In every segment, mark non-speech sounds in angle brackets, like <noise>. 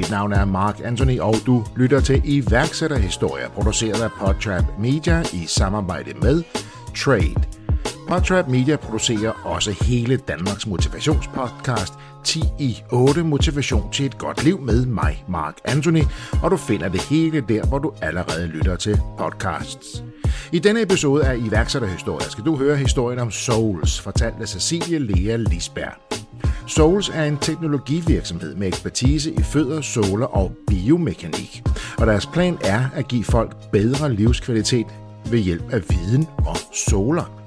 Mit navn er Mark Anthony, og du lytter til iværksætterhistorier, produceret af Podtrap Media i samarbejde med Trade. Podtrap Media producerer også hele Danmarks motivationspodcast 10 i 8 Motivation til et godt liv med mig, Mark Anthony, og du finder det hele der, hvor du allerede lytter til podcasts. I denne episode af iværksætterhistorier skal du høre historien om Souls, fortalt af Cecilie Lea Lisberg. Souls er en teknologivirksomhed med ekspertise i fødder, såler og biomekanik, og deres plan er at give folk bedre livskvalitet ved hjælp af viden og soler.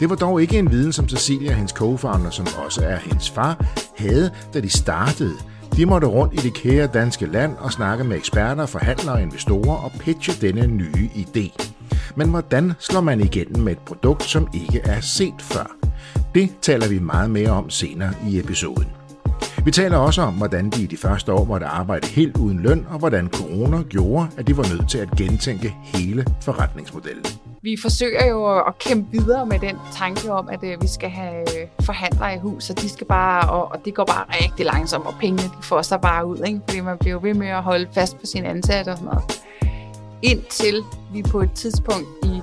Det var dog ikke en viden, som Cecilia og hendes co-founder, som også er hendes far, havde, da de startede. De måtte rundt i det kære danske land og snakke med eksperter, forhandlere og investorer og pitche denne nye idé. Men hvordan slår man igennem med et produkt, som ikke er set før? Det taler vi meget mere om senere i episoden. Vi taler også om, hvordan de i de første år måtte arbejde helt uden løn, og hvordan corona gjorde, at de var nødt til at gentænke hele forretningsmodellen. Vi forsøger jo at kæmpe videre med den tanke om, at øh, vi skal have øh, forhandlere i hus, og de skal bare, og, og det går bare rigtig langsomt, og pengene de får sig bare ud, ikke? fordi man bliver ved med at holde fast på sin ansatte og sådan noget. Indtil vi på et tidspunkt i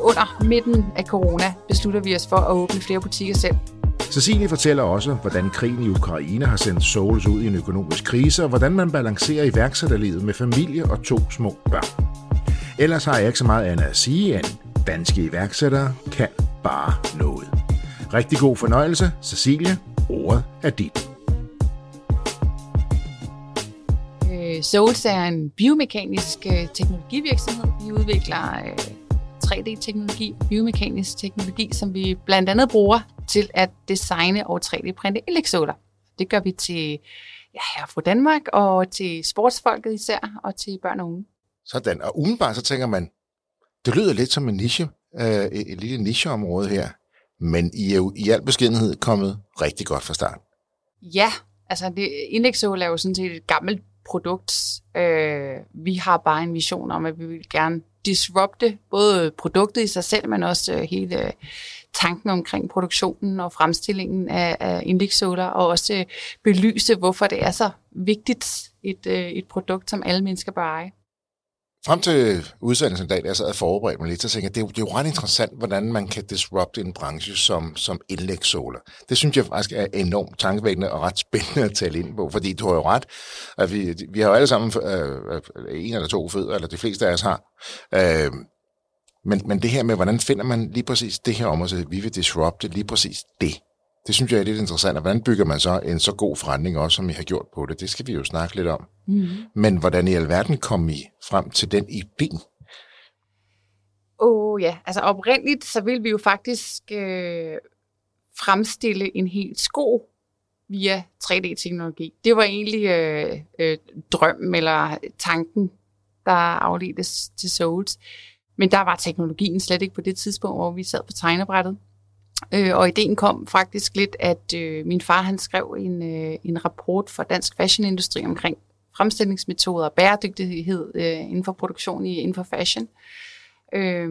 under midten af corona beslutter vi os for at åbne flere butikker selv. Cecilie fortæller også, hvordan krigen i Ukraine har sendt Souls ud i en økonomisk krise, og hvordan man balancerer iværksætterlivet med familie og to små børn. Ellers har jeg ikke så meget andet at sige, end danske iværksættere kan bare noget. Rigtig god fornøjelse, Cecilie. Ordet er dit. Øh, Souls er en biomekanisk øh, teknologivirksomhed. Vi udvikler 3D-teknologi, biomekanisk teknologi, som vi blandt andet bruger til at designe og 3D-printe elektroder. Det gør vi til ja, her fra Danmark og til sportsfolket især, og til børn og unge. Sådan, og umiddelbart så tænker man, det lyder lidt som en niche, øh, et, et lille nicheområde her, men I er jo i al beskedenhed kommet rigtig godt fra start. Ja, altså det, Indexol er jo sådan set et gammelt produkt. Øh, vi har bare en vision om, at vi vil gerne disrupte både produktet i sig selv, men også øh, hele øh, tanken omkring produktionen og fremstillingen af, af og også øh, belyse, hvorfor det er så vigtigt et, et produkt, som alle mennesker bør eje. Frem til udsendelsen i dag, da jeg sad og forberedte mig lidt, så tænkte jeg, det er, jo, det er jo ret interessant, hvordan man kan disrupte en branche som, som indlægssoler. Det synes jeg faktisk er enormt tankevækkende og ret spændende at tale ind på, fordi du har jo ret, at vi, vi har jo alle sammen øh, øh, en eller to fødder, eller de fleste af os har. Øh, men, men det her med, hvordan finder man lige præcis det her område, så vi vil disrupte lige præcis det. Det synes jeg er lidt interessant. Og hvordan bygger man så en så god forretning også, som I har gjort på det? Det skal vi jo snakke lidt om. Mm. Men hvordan i alverden kom I frem til den idé? Åh oh, ja, altså oprindeligt, så vil vi jo faktisk øh, fremstille en helt sko via 3D-teknologi. Det var egentlig øh, øh, drømmen eller tanken, der afledtes til Souls. Men der var teknologien slet ikke på det tidspunkt, hvor vi sad på tegnebrættet. Øh, og ideen kom faktisk lidt, at øh, min far han skrev en, øh, en rapport for dansk fashionindustri omkring fremstillingsmetoder og bæredygtighed øh, inden for produktion i inden for fashion. Øh,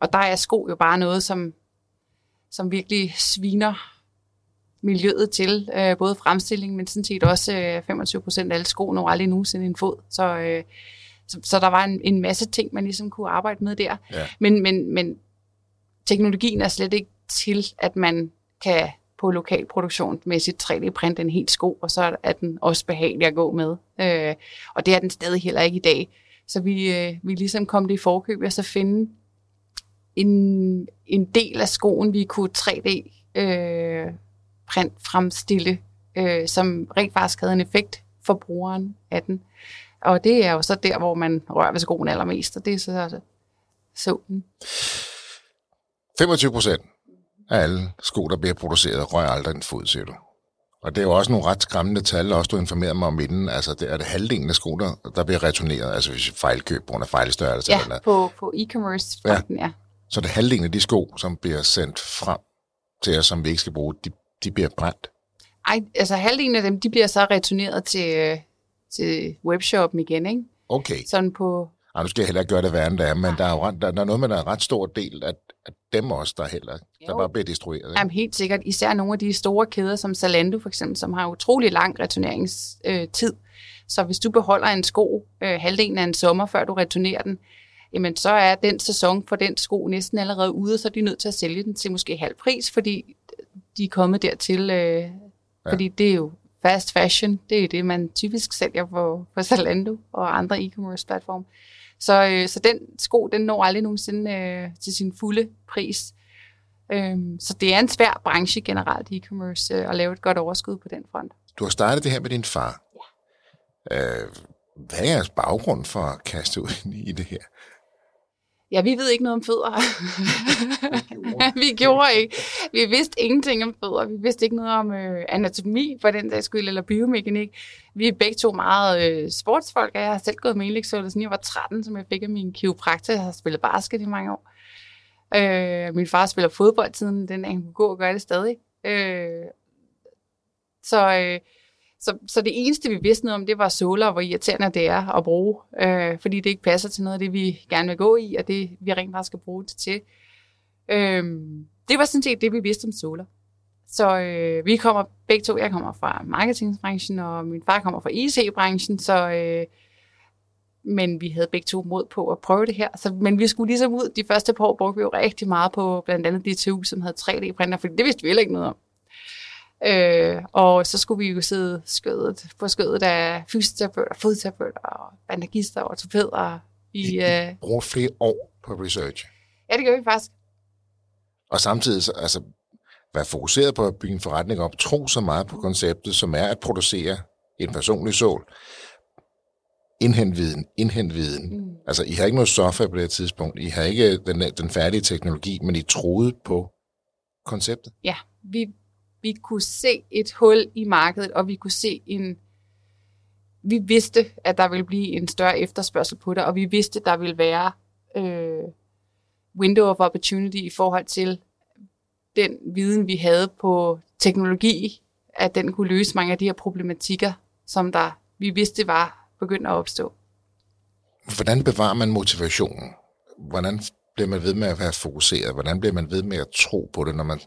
og der er sko jo bare noget, som, som virkelig sviner miljøet til, øh, både fremstilling, men sådan set også øh, 25 procent af alle sko når aldrig nogensinde en fod. Så, øh, så, så der var en, en masse ting, man ligesom kunne arbejde med der. Ja. Men, men, men teknologien er slet ikke til, at man kan på lokal produktionmæssigt 3D-print en helt sko, og så er den også behagelig at gå med. Øh, og det er den stadig heller ikke i dag. Så vi, øh, vi ligesom kom det i forkøb og så finde en, en del af skoen, vi kunne 3D øh, print fremstille, øh, som rent faktisk havde en effekt for brugeren af den. Og det er jo så der, hvor man rører ved skoen allermest, og det er så solen. 25 procent af alle sko, der bliver produceret, rører aldrig en fod, siger du. Og det er jo også nogle ret skræmmende tal, også du informerer mig om inden. Altså, det er det halvdelen af sko, der, der bliver returneret, altså hvis fejlkøb på grund af fejlstørrelse. Ja, eller på, på e-commerce ja. ja. Så det er halvdelen af de sko, som bliver sendt frem til os, som vi ikke skal bruge, de, de bliver brændt. Ej, altså halvdelen af dem, de bliver så returneret til, til webshoppen igen, ikke? Okay. Sådan på Ej, nu skal jeg heller ikke gøre det værre, end det er, men der er, jo der, der er noget med, der er en ret stor del af, af dem også, der heller der bare bliver destrueret. Ikke? Jamen helt sikkert. Især nogle af de store kæder, som Zalando for eksempel, som har utrolig lang returneringstid. Så hvis du beholder en sko øh, halvdelen af en sommer, før du returnerer den, jamen så er den sæson for den sko næsten allerede ude, så er de nødt til at sælge den til måske halv pris, fordi de er kommet dertil. Øh, ja. Fordi det er jo fast fashion, det er det, man typisk sælger på, på Zalando og andre e-commerce platforme. Så, øh, så den sko, den når aldrig nogensinde øh, til sin fulde pris. Øhm, så det er en svær branche generelt e-commerce øh, at lave et godt overskud på den front. Du har startet det her med din far. Ja. Øh, hvad er jeres baggrund for at kaste ud i det her? Ja, vi ved ikke noget om fødder. <laughs> vi gjorde ikke. Vi vidste ingenting om fødder. Vi vidste ikke noget om øh, anatomi, for den der skyld, eller biomekanik. Vi er begge to meget øh, sportsfolk, og jeg har selv gået med indlægsøvelse, siden jeg var 13, som jeg fik af min kiropraktor. Jeg har spillet basket i mange år. Øh, min far spiller fodbold siden den, han kunne gå og gøre det stadig. Øh, så... Øh, så, så det eneste, vi vidste noget om, det var soler, hvor irriterende det er at bruge, øh, fordi det ikke passer til noget af det, vi gerne vil gå i, og det, vi rent faktisk skal bruge det til. Øh, det var sådan set det, vi vidste om soler. Så øh, vi kommer begge to, jeg kommer fra marketingsbranchen, og min far kommer fra IC-branchen, så... Øh, men vi havde begge to mod på at prøve det her. Så, men vi skulle ligesom ud, de første par år brugte vi jo rigtig meget på blandt andet DTU, som havde 3D-printer, for det vidste vi heller ikke noget om. Øh, og så skulle vi jo sidde skødet, på skødet af fysioterapeuter, fodterapeuter, og bandagister og ortopæder. I, I, I uh, bruger flere år på research. Ja, det gør vi faktisk. Og samtidig altså, være fokuseret på at bygge en forretning op, tro så meget på konceptet, som er at producere en personlig sol, indhent viden, indhent viden. Mm. Altså, I har ikke noget software på det her tidspunkt. I har ikke den, den færdige teknologi, men I troede på konceptet. Ja, vi vi kunne se et hul i markedet, og vi kunne se en... Vi vidste, at der ville blive en større efterspørgsel på det, og vi vidste, at der ville være øh, window of opportunity i forhold til den viden, vi havde på teknologi, at den kunne løse mange af de her problematikker, som der vi vidste var begyndt at opstå. Hvordan bevarer man motivationen? Hvordan bliver man ved med at være fokuseret? Hvordan bliver man ved med at tro på det, når man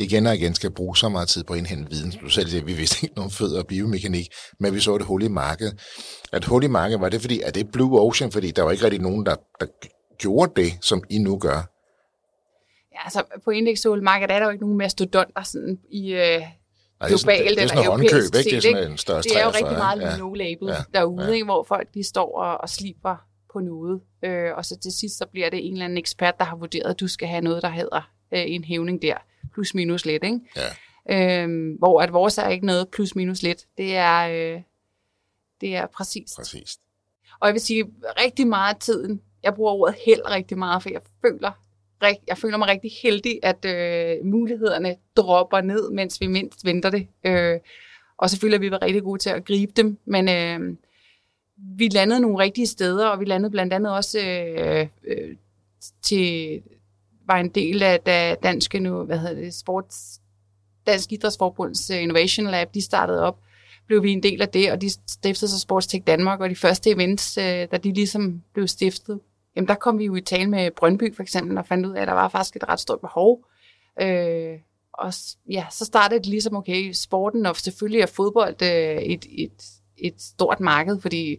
igen og igen skal bruge så meget tid på at indhente viden. Du selv siger, vi vidste ikke noget om fødder og biomekanik, men vi så et hul i markedet. At hul i markedet, var det fordi, er det Blue Ocean, fordi der var ikke rigtig nogen, der, der gjorde det, som I nu gør? Ja, altså på indekssolmarkedet er der jo ikke nogen mastodonter sådan i, øh, Nej, det er sådan, det, det er sådan noget håndkøb, ikke? Det er sådan en større Det er jo rigtig meget ja. no-label ja. derude, ja. Ikke, hvor folk de står og, og sliber på noget. Øh, og så til sidst så bliver det en eller anden ekspert, der har vurderet, at du skal have noget, der hedder øh, en hævning der plus minus lidt, ikke? Ja. Øhm, hvor at vores er ikke noget plus minus lidt. Det er, øh, det er præcist. Præcist. Og jeg vil sige, rigtig meget af tiden, jeg bruger ordet held rigtig meget, for jeg føler, jeg føler mig rigtig heldig, at øh, mulighederne dropper ned, mens vi mindst venter det. Øh, og selvfølgelig er vi været rigtig gode til at gribe dem, men øh, vi landede nogle rigtige steder, og vi landede blandt andet også øh, øh, til var en del af da danske nu, hvad hedder det, sports, Dansk Idrætsforbunds øh, Innovation Lab, de startede op, blev vi en del af det, og de stiftede så Sportstech Danmark, og de første events, øh, da de ligesom blev stiftet, jamen der kom vi jo i tale med Brøndby for eksempel, og fandt ud af, at der var faktisk et ret stort behov. Øh, og ja, så startede det ligesom, okay, sporten, og selvfølgelig er fodbold øh, et, et, et stort marked, fordi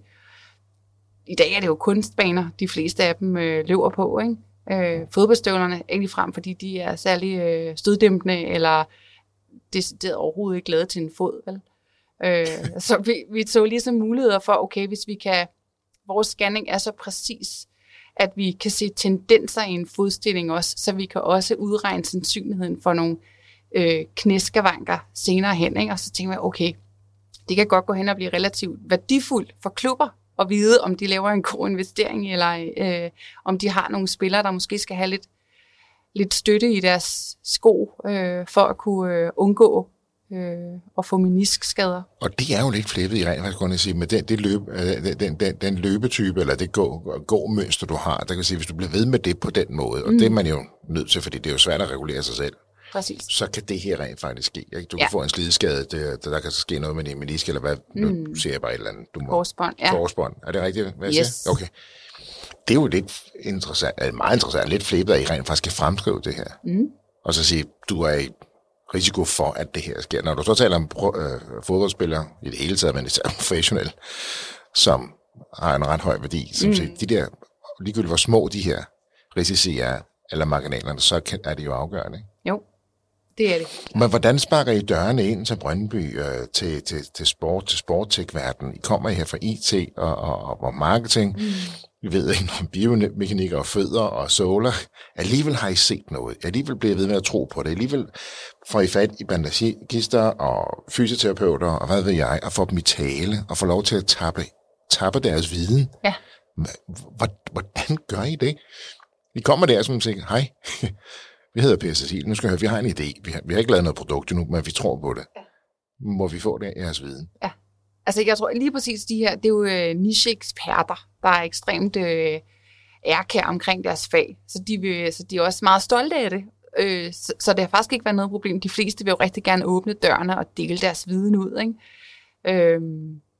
i dag er det jo kunstbaner, de fleste af dem øh, løber på, ikke? Øh, fodboldstøvlerne, ikke frem, fordi de er særlig øh, støddæmpende, eller decideret overhovedet ikke lavet til en fod. Vel? Øh, så vi, vi tog ligesom muligheder for, okay, hvis vi kan, vores scanning er så præcis, at vi kan se tendenser i en fodstilling også, så vi kan også udregne sandsynligheden for nogle øh, knæskavanker senere hen. Ikke? Og så tænker vi, okay, det kan godt gå hen og blive relativt værdifuldt for klubber, at vide, om de laver en god investering, eller øh, om de har nogle spillere, der måske skal have lidt, lidt støtte i deres sko, øh, for at kunne øh, undgå øh, at få meniskskader. Og det er jo lidt flippet i rent faktisk, at sige, med den, det løb, øh, den, den, den løbetype, eller det gå, gå mønster, du har, der kan sige, hvis du bliver ved med det på den måde, og mm. det er man jo nødt til, fordi det er jo svært at regulere sig selv, Præcis. så kan det her rent faktisk ske. Ikke? Du ja. kan få en slideskade, det, der kan ske noget med din menisk, eller hvad, mm. nu siger jeg bare et eller andet. Du må, Korsbånd, ja. Korsbånd, er det rigtigt, hvad jeg yes. siger? Okay. det er jo lidt interessant, eller meget interessant, lidt flippet, at I rent faktisk kan fremskrive det her. Mm. Og så sige, du er i risiko for, at det her sker. Når du så taler om øh, fodboldspillere i det hele taget, men især professionelle, som har en ret høj værdi, som mm. siger, de der, ligegyldigt hvor små de her risici er, eller marginalerne, så kan, er det jo afgørende. Ikke? Det er det. Men hvordan sparker I dørene ind til Brøndby, øh, til, til, til sport, til sporttech-verdenen? I kommer her fra IT og, og, og marketing. Mm. Vi ved ikke om biomekanik og fødder og solar. Alligevel har I set noget. Alligevel bliver ved med at tro på det. Alligevel får I fat i bandagister og fysioterapeuter og hvad ved jeg, og får dem i tale og får lov til at tappe, tappe deres viden. Ja. Hvordan gør I det? I kommer der som siger, hej, <laughs> vi hedder Cecil, nu skal jeg høre, vi har en idé. Vi har, vi har ikke lavet noget produkt endnu, men vi tror på det. Ja. Må vi få det af jeres viden? Ja. Altså jeg tror lige præcis de her, det er jo øh, niche-eksperter, der er ekstremt øh, ærkær omkring deres fag. Så de, vil, så de er også meget stolte af det. Øh, så, så det har faktisk ikke været noget problem. De fleste vil jo rigtig gerne åbne dørene og dele deres viden ud. Ikke? Øh,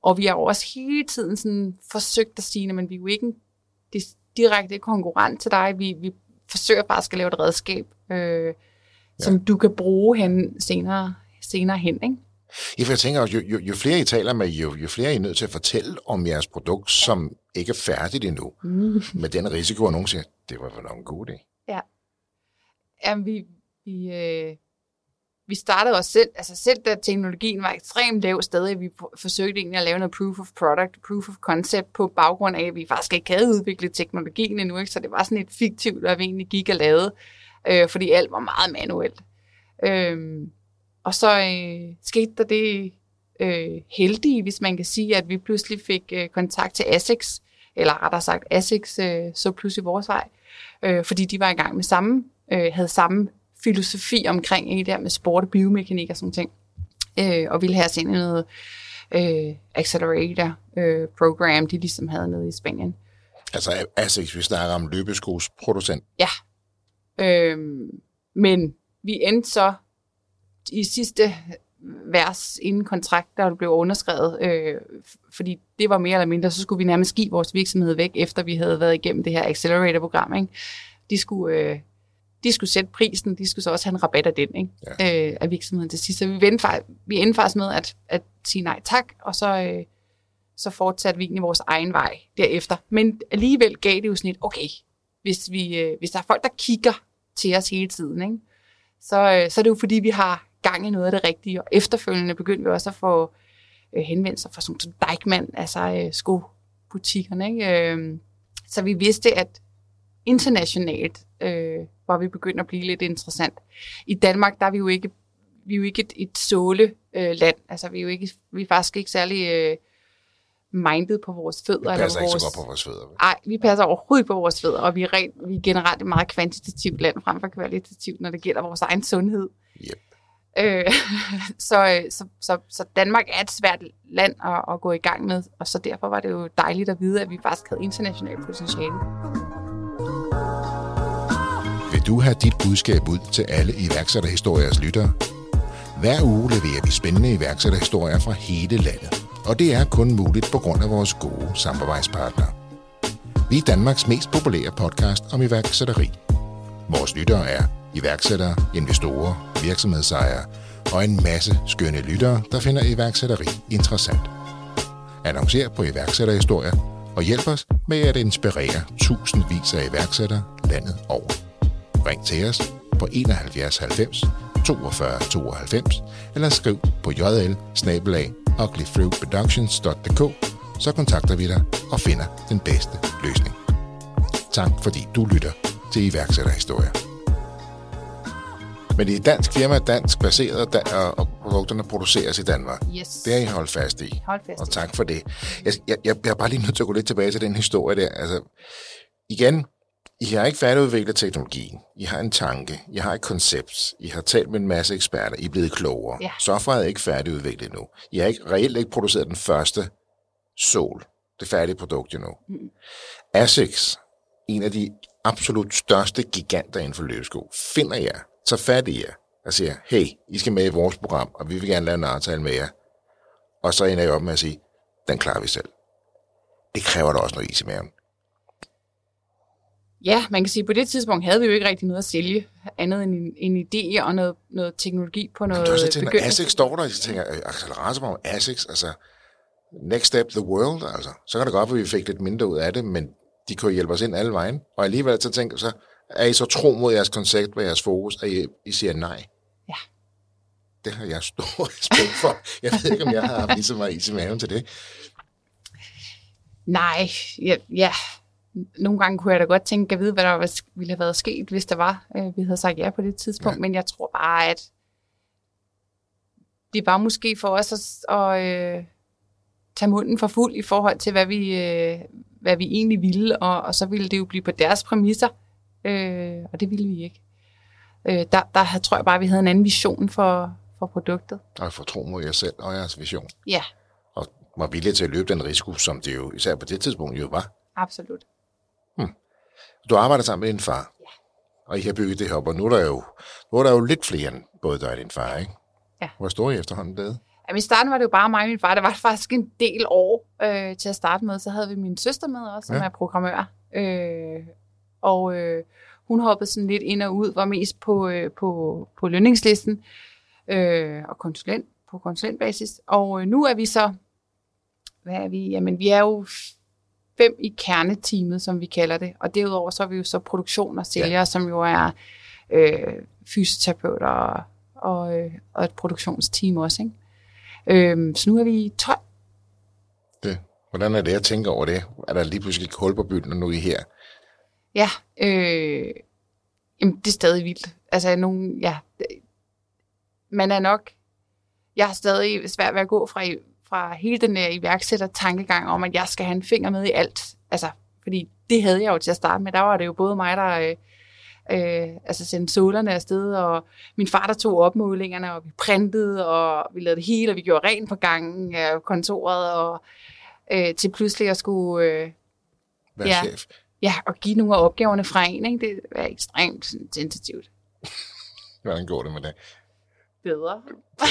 og vi har jo også hele tiden sådan forsøgt at sige, men vi er jo ikke en direkte konkurrent til dig. Vi, vi forsøger bare at lave et redskab, øh, ja. som du kan bruge hen senere, senere hen. Ikke? Ja, for jeg tænker også, jo, jo, jo flere I taler med, jo, jo flere I er nødt til at fortælle om jeres produkt, som ikke er færdigt endnu. Mm. Med den risiko, at nogen siger, det var vel nok en god idé. Ja. Jamen, vi, vi, øh, vi startede også selv, altså selv da teknologien var ekstremt lav stadig, vi forsøgte egentlig at lave noget proof of product, proof of concept på baggrund af, at vi faktisk ikke havde udviklet teknologien endnu, ikke? så det var sådan et fiktivt, hvad vi egentlig gik og lavede, øh, fordi alt var meget manuelt. Øh, og så øh, skete der det øh, heldige, hvis man kan sige, at vi pludselig fik øh, kontakt til ASICS, eller rettere sagt ASICS øh, så pludselig vores vej, øh, fordi de var i gang med samme, øh, havde samme filosofi omkring det der med sport og biomekanik og sådan ting. Øh, og ville have os ind i noget øh, accelerator øh, program, de ligesom havde nede i Spanien. Altså ASICS, vi snakker om løbeskosproducent. Ja. Øh, men vi endte så i sidste vers inden kontrakt, der blev underskrevet, øh, fordi det var mere eller mindre, så skulle vi nærmest give vores virksomhed væk, efter vi havde været igennem det her accelerator-program. Ikke? De skulle øh, de skulle sætte prisen, de skulle så også have en rabat af den, ikke? Ja. Øh, af virksomheden til sidst. Så vi, vendte, vi endte faktisk med at, at sige nej tak, og så, øh, så fortsatte vi egentlig vores egen vej derefter. Men alligevel gav det jo sådan et, okay, hvis, vi, øh, hvis der er folk, der kigger til os hele tiden, ikke? Så, øh, så er det jo fordi, vi har gang i noget af det rigtige, og efterfølgende begyndte vi også at få øh, henvendelser fra sådan som Deichmann, altså øh, skobutikkerne, ikke? Øh, så vi vidste, at internationalt øh, var vi begyndt at blive lidt interessant. I Danmark, der er vi jo ikke, vi er jo ikke et, et såle øh, land. Altså, vi er jo ikke, vi er faktisk ikke særlig øh, minded på vores fødder. Vi passer eller vores, ikke så godt på vores fødder. Nej, vi passer overhovedet på vores fødder, og vi er, rent, vi er generelt et meget kvantitativt land frem for kvalitativt, når det gælder vores egen sundhed. Yep. Øh, <laughs> så, så, så, så Danmark er et svært land at, at gå i gang med, og så derfor var det jo dejligt at vide, at vi faktisk havde internationalt potentiale vil du have dit budskab ud til alle iværksætterhistoriers lyttere? Hver uge leverer vi spændende iværksætterhistorier fra hele landet, og det er kun muligt på grund af vores gode samarbejdspartnere. Vi er Danmarks mest populære podcast om iværksætteri. Vores lyttere er iværksættere, investorer, virksomhedsejere og en masse skønne lyttere, der finder iværksætteri interessant. Annoncer på iværksætterhistorier og hjælp os med at inspirere tusindvis af iværksættere landet over. Ring til os på 71 90 42 92 eller skriv på jl så kontakter vi dig og finder den bedste løsning. Tak fordi du lytter til iværksætterhistorier. Men det er et dansk firma, dansk baseret, og produkterne produceres i Danmark. Yes. Det har I holdt fast i. Hold fast og tak for det. Jeg, jeg, jeg er bare lige nødt til at gå lidt tilbage til den historie der. Altså, igen, i har ikke færdigudviklet teknologien. I har en tanke. I har et koncept. I har talt med en masse eksperter. I er blevet klogere. Ja. Software er ikke færdigudviklet endnu. I har ikke, reelt ikke produceret den første sol, det færdige produkt endnu. Mm. ASICS, en af de absolut største giganter inden for løbesko, finder jer, tager fat i jer og siger, hey, I skal med i vores program, og vi vil gerne lave en aftale med jer. Og så ender jeg op med at sige, den klarer vi selv. Det kræver da også noget is i maven. Ja, man kan sige, at på det tidspunkt havde vi jo ikke rigtig noget at sælge, andet end en, en idé og noget, noget teknologi på noget Men du også tænker, ASICS står der, og jeg tænker, accelerator om ASICS, altså next step the world, altså. Så kan det godt være, at vi fik lidt mindre ud af det, men de kunne hjælpe os ind alle vejen. Og alligevel så tænker så er I så tro mod jeres koncept og jeres fokus, at I, I siger nej? Ja. Det har jeg stor <laughs> respekt for. Jeg ved ikke, om jeg har haft lige så meget is i maven til det. Nej, ja, ja. Nogle gange kunne jeg da godt tænke, at vide, hvad der ville have været sket, hvis der var, øh, vi havde sagt ja på det tidspunkt. Ja. Men jeg tror bare, at det var måske for os at, at øh, tage munden for fuld i forhold til, hvad vi, øh, hvad vi egentlig ville, og, og så ville det jo blive på deres præmisser, øh, og det ville vi ikke. Øh, der, der tror jeg bare, at vi havde en anden vision for, for produktet. Og for tro mod jer selv og jeres vision. Ja. Og var villige til at løbe den risiko, som det jo især på det tidspunkt jo var. Absolut. Du arbejder sammen med din far. Ja. Og I har bygget det her op, og nu er der jo, nu er der jo lidt flere end både dig og din far, ikke? Ja. Hvor står I efterhånden blevet? Jamen, i starten var det jo bare mig og min far. Det var faktisk en del år øh, til at starte med. Så havde vi min søster med også, som ja. er programmør. Øh, og øh, hun hoppede sådan lidt ind og ud, var mest på, øh, på, på lønningslisten øh, og konsulent, på konsulentbasis. Og øh, nu er vi så, hvad er vi? Jamen, vi er jo fem i kerneteamet, som vi kalder det. Og derudover så er vi jo så produktion og sælgere, ja. som jo er øh, fysioterapeuter og, og, øh, og et produktionsteam også. Ikke? Øhm, så nu er vi 12. Det. Hvordan er det at tænke over det? Er der lige pludselig ikke hul på byen, når nu er I her? Ja, øh, jamen, det er stadig vildt. Altså, nogen, ja, man er nok, jeg har stadig svært ved at gå fra, fra hele den der iværksætter-tankegang om, at jeg skal have en finger med i alt. Altså, fordi det havde jeg jo til at starte med. Der var det jo både mig, der øh, øh, altså sendte solerne afsted, og min far, der tog opmålingerne, og vi printede, og vi lavede det hele, og vi gjorde rent på gangen af kontoret, og øh, til pludselig at skulle... Øh, Være ja, chef. Ja, og give nogle af opgaverne fra en, ikke? det er ekstremt sensitivt. Hvordan går det med det? Bedre.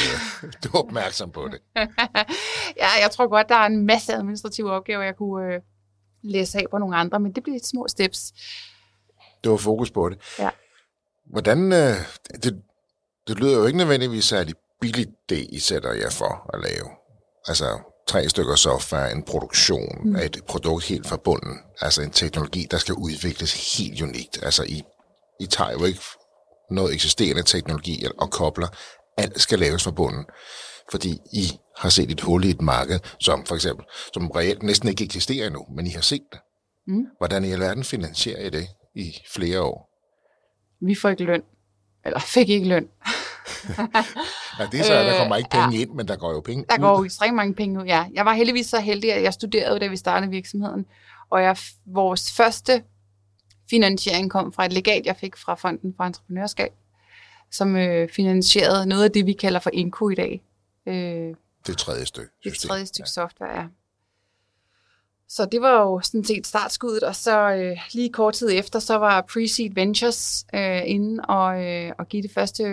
<laughs> du er opmærksom på det. <laughs> ja, jeg tror godt, der er en masse administrative opgaver, jeg kunne øh, læse af på nogle andre, men det bliver et små steps. Det var fokus på det. Ja. Hvordan, øh, det, det lyder jo ikke nødvendigvis særlig billigt, det I sætter jer for at lave. Altså tre stykker software, en produktion mm. af et produkt helt fra bunden. Altså en teknologi, der skal udvikles helt unikt. Altså I, I tager jo ikke noget eksisterende teknologi og kobler. Alt skal laves fra bunden. Fordi I har set et hul i et marked, som for eksempel, som reelt næsten ikke eksisterer endnu, men I har set det. Mm. Hvordan i alverden finansierer I det i flere år? Vi får ikke løn. Eller fik ikke løn. <laughs> ja, det er så, der kommer ikke penge ja. ind, men der går jo penge Der går jo ekstremt mange penge ud, ja. Jeg var heldigvis så heldig, at jeg studerede, da vi startede virksomheden. Og jeg, vores første finansiering kom fra et legat, jeg fik fra Fonden for Entreprenørskab, som øh, finansierede noget af det, vi kalder for Inco i dag. Øh, det tredje stykke. Det tredje stykke ja. software, ja. Så det var jo sådan set startskuddet, og så øh, lige kort tid efter, så var Pre-Seed Ventures øh, inde og, øh, og give det første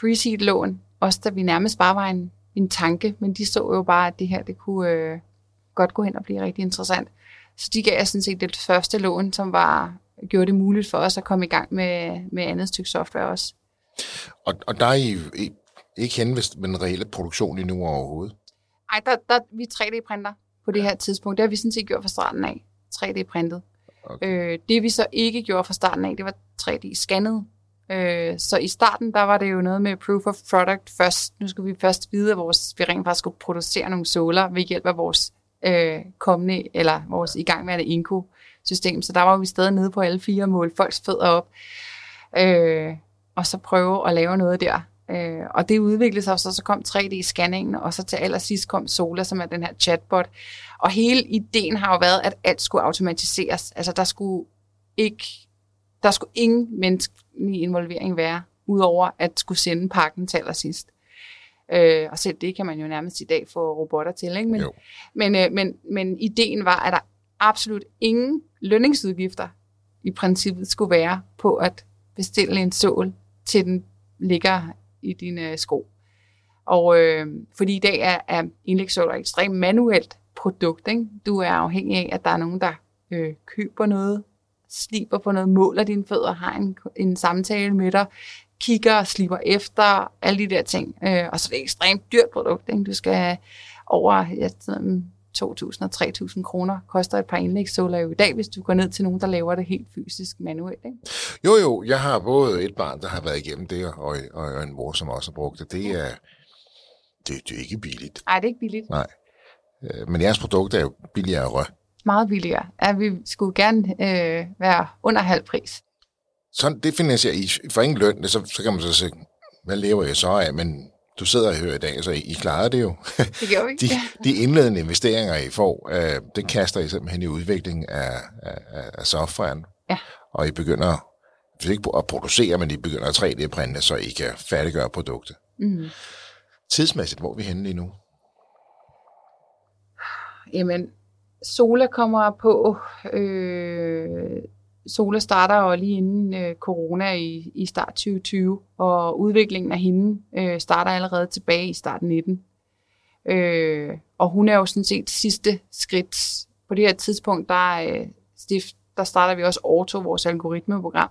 Pre-Seed-lån, også da vi nærmest bare var en, en tanke, men de så jo bare, at det her, det kunne øh, godt gå hen og blive rigtig interessant. Så de gav sådan set det første lån, som var gjorde det muligt for os at komme i gang med, med andet stykke software også. Og, og der er I, I ikke henvist med den reelle produktion endnu overhovedet? Nej, der, der, vi 3D-printer på det her tidspunkt. Det har vi sådan set gjort fra starten af. 3D-printet. Okay. Øh, det vi så ikke gjorde fra starten af, det var 3D-scannet. Øh, så i starten, der var det jo noget med proof of product først. Nu skulle vi først vide, at vores, vi rent faktisk skulle producere nogle såler ved hjælp af vores øh, kommende, eller vores igangværende Inco-system. Så der var vi stadig nede på alle fire mål, folks fødder op. Øh, og så prøve at lave noget der. Øh, og det udviklede sig, så, så kom 3D-scanningen, og så til allersidst kom Sola, som er den her chatbot. Og hele ideen har jo været, at alt skulle automatiseres. Altså der skulle ikke, der skulle ingen menneskelig involvering være, udover at skulle sende pakken til allersidst. Øh, og selv det kan man jo nærmest i dag få robotter til. Ikke? Men, men, øh, men, men ideen var, at der absolut ingen lønningsudgifter i princippet skulle være på at bestille en sål til den ligger i dine øh, sko. Og øh, fordi i dag er, er indlægssåler et ekstremt manuelt produkt. Ikke? Du er afhængig af, at der er nogen, der øh, køber noget, sliber på noget, måler dine fødder, har en, en samtale med dig, kigger og sliber efter, alle de der ting. Øh, og så er det et ekstremt dyrt produkt. Ikke? Du skal have over jeg 2.000 og 3.000 kroner koster et par indlægssåler jo i dag, hvis du går ned til nogen, der laver det helt fysisk manuelt. Ikke? Jo, jo, jeg har både et barn, der har været igennem det, og, og, og en mor, som også har brugt det. Det er, det, det er ikke billigt. Nej, det er ikke billigt. Nej. Øh, men jeres produkt er jo billigere. Meget billigere. Ja, vi skulle gerne øh, være under halv pris. Sådan, det finansierer I for ingen løn, så, så kan man så sige, hvad lever jeg så af? Men du sidder og hører i dag, så I, I klarede det jo. <laughs> Det gjorde vi. de, de indledende investeringer, I får, øh, det kaster I simpelthen i udvikling af, af, af softwaren. Ja. Og I begynder, hvis ikke at producere, men I begynder at 3D-printe, så I kan færdiggøre produktet. Mm. Tidsmæssigt, hvor er vi henne lige nu? Jamen, Sola kommer på. Øh, Sola starter jo lige inden øh, corona i, i start 2020, og udviklingen af hende øh, starter allerede tilbage i start 19. Øh, og hun er jo sådan set sidste skridt. På det her tidspunkt, der, øh, stift, der starter vi også Orto, vores algoritmeprogram,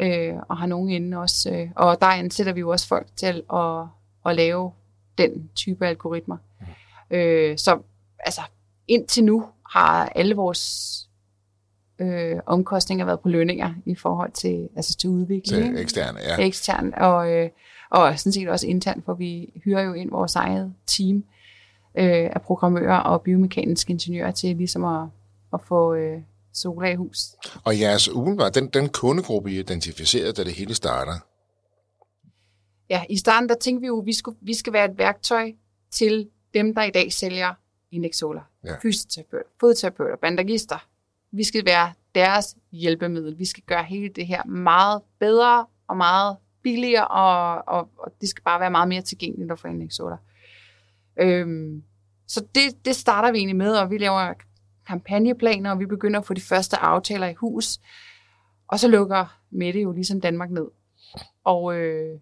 øh, og har nogen inde også. Øh, og der ansætter vi jo også folk til at, at lave den type algoritmer. Mm. Øh, så altså, indtil nu har alle vores øh, omkostninger været på lønninger i forhold til, altså til udvikling. Til eksterne, ja. Ekstern, og, øh, og sådan set også internt, for vi hyrer jo ind vores eget team øh, af programmører og biomekaniske ingeniører til ligesom at, at få øh, sola i hus. Og jeres umiddelbart, den, den kundegruppe, I identificerede, da det hele starter? Ja, i starten der tænkte vi jo, at vi, skulle, vi skal være et værktøj til dem, der i dag sælger indlægssoler. Ja. Fysioterapeuter, fodterapeuter, bandagister, vi skal være deres hjælpemiddel. Vi skal gøre hele det her meget bedre og meget billigere, og, og, og det skal bare være meget mere tilgængeligt at få indlægssoler. Øhm, så det, det starter vi egentlig med, og vi laver kampagneplaner, og vi begynder at få de første aftaler i hus. Og så lukker Mette jo ligesom Danmark ned. Og øh,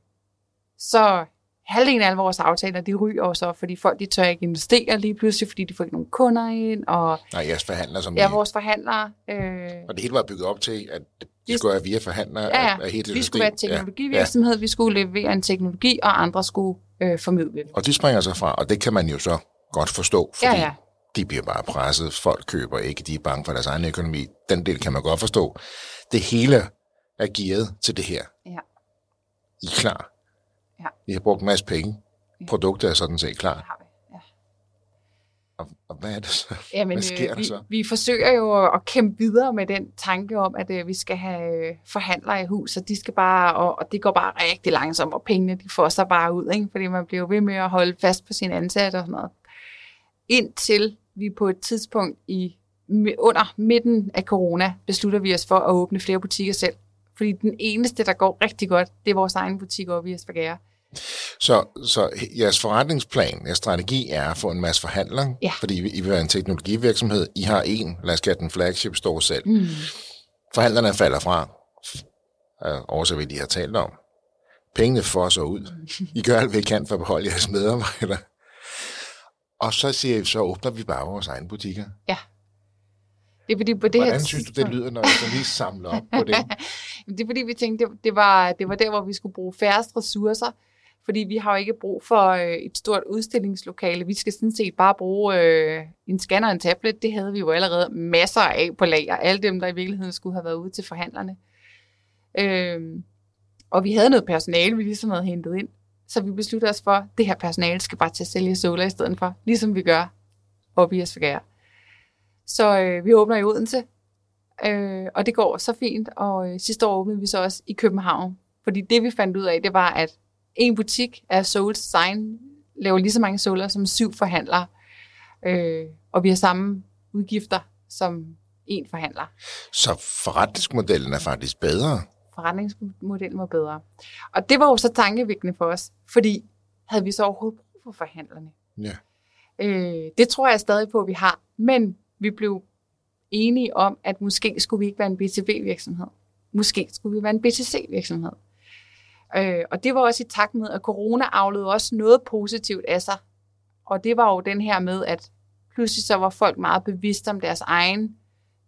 så halvdelen af alle vores aftaler, de ryger så, fordi folk de tør ikke investere lige pludselig, fordi de får ikke nogen kunder ind. Og, Nej, jeres forhandlere som Ja, I, vores forhandlere. Øh, og det hele var bygget op til, at det skulle være via forhandlere ja, ja. af, af hele vi skulle være teknologivirksomhed, ja. vi skulle levere en teknologi, og andre skulle øh, formidle det. Og de springer sig fra, og det kan man jo så godt forstå, fordi ja, ja. de bliver bare presset, folk køber ikke, de er bange for deres egen økonomi. Den del kan man godt forstå. Det hele er gearet til det her. Ja. I er klar. Ja. I har brugt en masse penge. Produktet er sådan set klar. Vi, ja. Og, og hvad er det så? Jamen, hvad sker øh, der så? Vi, vi forsøger jo at kæmpe videre med den tanke om, at øh, vi skal have øh, forhandlere i hus, og de skal bare, og, og det går bare rigtig langsomt, og pengene de får sig bare ud, ikke? fordi man bliver ved med at holde fast på sine ansatte og sådan noget. Indtil vi på et tidspunkt i under midten af corona beslutter vi os for at åbne flere butikker selv. Fordi den eneste, der går rigtig godt, det er vores egen butik oppe i Esbjerg. Så, så jeres forretningsplan, jeres strategi er at få en masse forhandlere, ja. fordi I vil være en teknologivirksomhed. I har en, lad os kalde den flagship store selv. Mm. Forhandlerne falder fra, også hvad de har talt om. Pengene så ud. I gør alt, hvad I kan for at beholde jeres medarbejdere. Og så siger I, så åbner vi bare vores egne butikker. Ja. Det er fordi på det Hvordan her synes du, det lyder, når jeg lige samler op på det? <laughs> det er fordi, vi tænkte, det, det, var, det var der, hvor vi skulle bruge færrest ressourcer. Fordi vi har jo ikke brug for øh, et stort udstillingslokale. Vi skal sådan set bare bruge øh, en scanner og en tablet. Det havde vi jo allerede masser af på lager. Alle dem, der i virkeligheden skulle have været ude til forhandlerne. Øh, og vi havde noget personale, vi ligesom havde hentet ind. Så vi besluttede os for, at det her personale skal bare til at sælge Sola i stedet for. Ligesom vi gør oppe i Esbjerg. Så øh, vi åbner i Odense, øh, og det går så fint. Og øh, sidste år åbnede vi så også i København. Fordi det vi fandt ud af, det var, at en butik af Soul Design laver lige så mange solar som syv forhandlere. Øh, og vi har samme udgifter som en forhandler. Så forretningsmodellen er faktisk bedre? Forretningsmodellen var bedre. Og det var jo så tankevækkende for os, fordi havde vi så overhovedet brug for forhandlerne? Ja. Øh, det tror jeg stadig på, at vi har. Men vi blev enige om, at måske skulle vi ikke være en B2B-virksomhed. Måske skulle vi være en B2C-virksomhed. Øh, og det var også i takt med, at corona aflede også noget positivt af sig. Og det var jo den her med, at pludselig så var folk meget bevidste om deres egen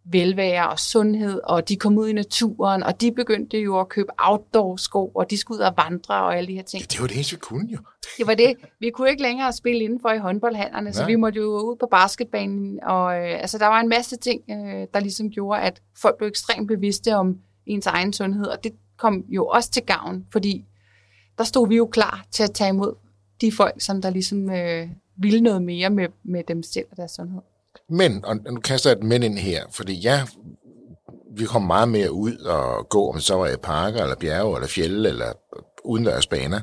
velvære og sundhed, og de kom ud i naturen, og de begyndte jo at købe outdoor-sko, og de skulle ud og vandre og alle de her ting. Ja, det var det eneste, vi kunne jo. Det var det. Vi kunne ikke længere spille indenfor i håndboldhallerne, så Nej. vi måtte jo ud på basketbanen, og øh, altså, der var en masse ting, øh, der ligesom gjorde, at folk blev ekstremt bevidste om ens egen sundhed, og det kom jo også til gavn, fordi der stod vi jo klar til at tage imod de folk, som der ligesom øh, ville noget mere med, med dem selv og deres sundhed. Men, og nu kaster jeg et men ind her, fordi ja, vi kom meget mere ud og gå, om så var i parker, eller bjerge, eller fjelle, eller udendørsbaner.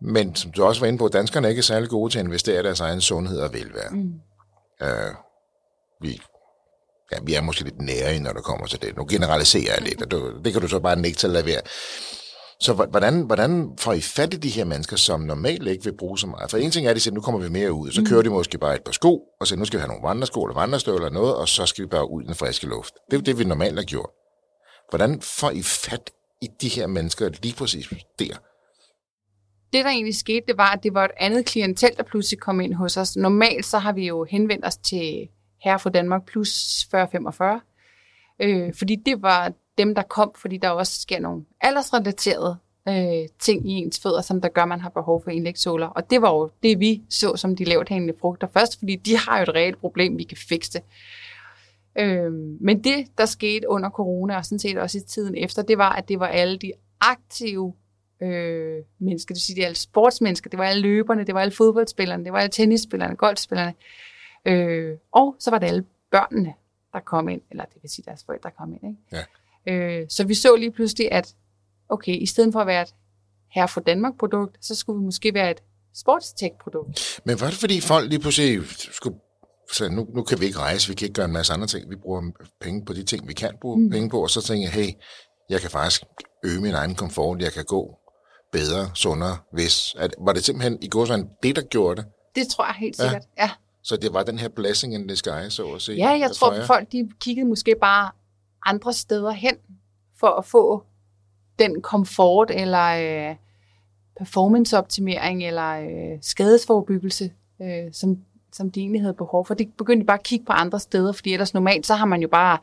Men som du også var inde på, danskerne er ikke særlig gode til at investere i deres egen sundhed og velvære. Mm. Uh, vi, ja, vi er måske lidt nære, når det kommer til det. Nu generaliserer jeg lidt, og du, det kan du så bare nægte til at lade være. Så hvordan, hvordan får I fat i de her mennesker, som normalt ikke vil bruge så meget? For en ting er, at de siger, nu kommer vi mere ud. Så kører de måske bare et par sko, og siger, nu skal vi have nogle vandresko eller vandrestøvler eller noget, og så skal vi bare ud i den friske luft. Det er det, vi normalt har gjort. Hvordan får I fat i de her mennesker lige præcis der? det, der egentlig skete, det var, at det var et andet klientel, der pludselig kom ind hos os. Normalt så har vi jo henvendt os til Herre for Danmark plus 40-45, øh, fordi det var dem, der kom, fordi der også sker nogle aldersrelaterede øh, ting i ens fødder, som der gør, at man har behov for indlægssåler. Og det var jo det, vi så som de lavt hængende frugter først, fordi de har jo et reelt problem, vi kan fikse det. Øh, men det, der skete under corona, og sådan set også i tiden efter, det var, at det var alle de aktive øh, mennesker, det vil sige, det var alle sportsmennesker, det var alle løberne, det var alle fodboldspillerne, det var alle tennisspillerne, golfspillerne, øh, og så var det alle børnene, der kom ind, eller det vil sige deres forældre kom ind. Ikke? Ja. Øh, så vi så lige pludselig, at okay, i stedet for at være et her for Danmark-produkt, så skulle vi måske være et sportstech-produkt. Men var det fordi folk lige pludselig skulle så nu, nu kan vi ikke rejse, vi kan ikke gøre en masse andre ting, vi bruger penge på de ting, vi kan bruge mm. penge på, og så tænker jeg, hey, jeg kan faktisk øge min egen komfort, jeg kan gå bedre, sundere, hvis... At, var det simpelthen i går sådan det, der gjorde det? Det tror jeg helt sikkert. Ja, Så det var den her blessing in the sky, så at sige? ja jeg tror, jer? folk de kiggede måske bare andre steder hen, for at få den komfort, eller øh, performanceoptimering, eller øh, skadesforbyggelse, øh, som, som de egentlig havde behov for. Det begyndte de bare at kigge på andre steder, fordi ellers normalt, så har man jo bare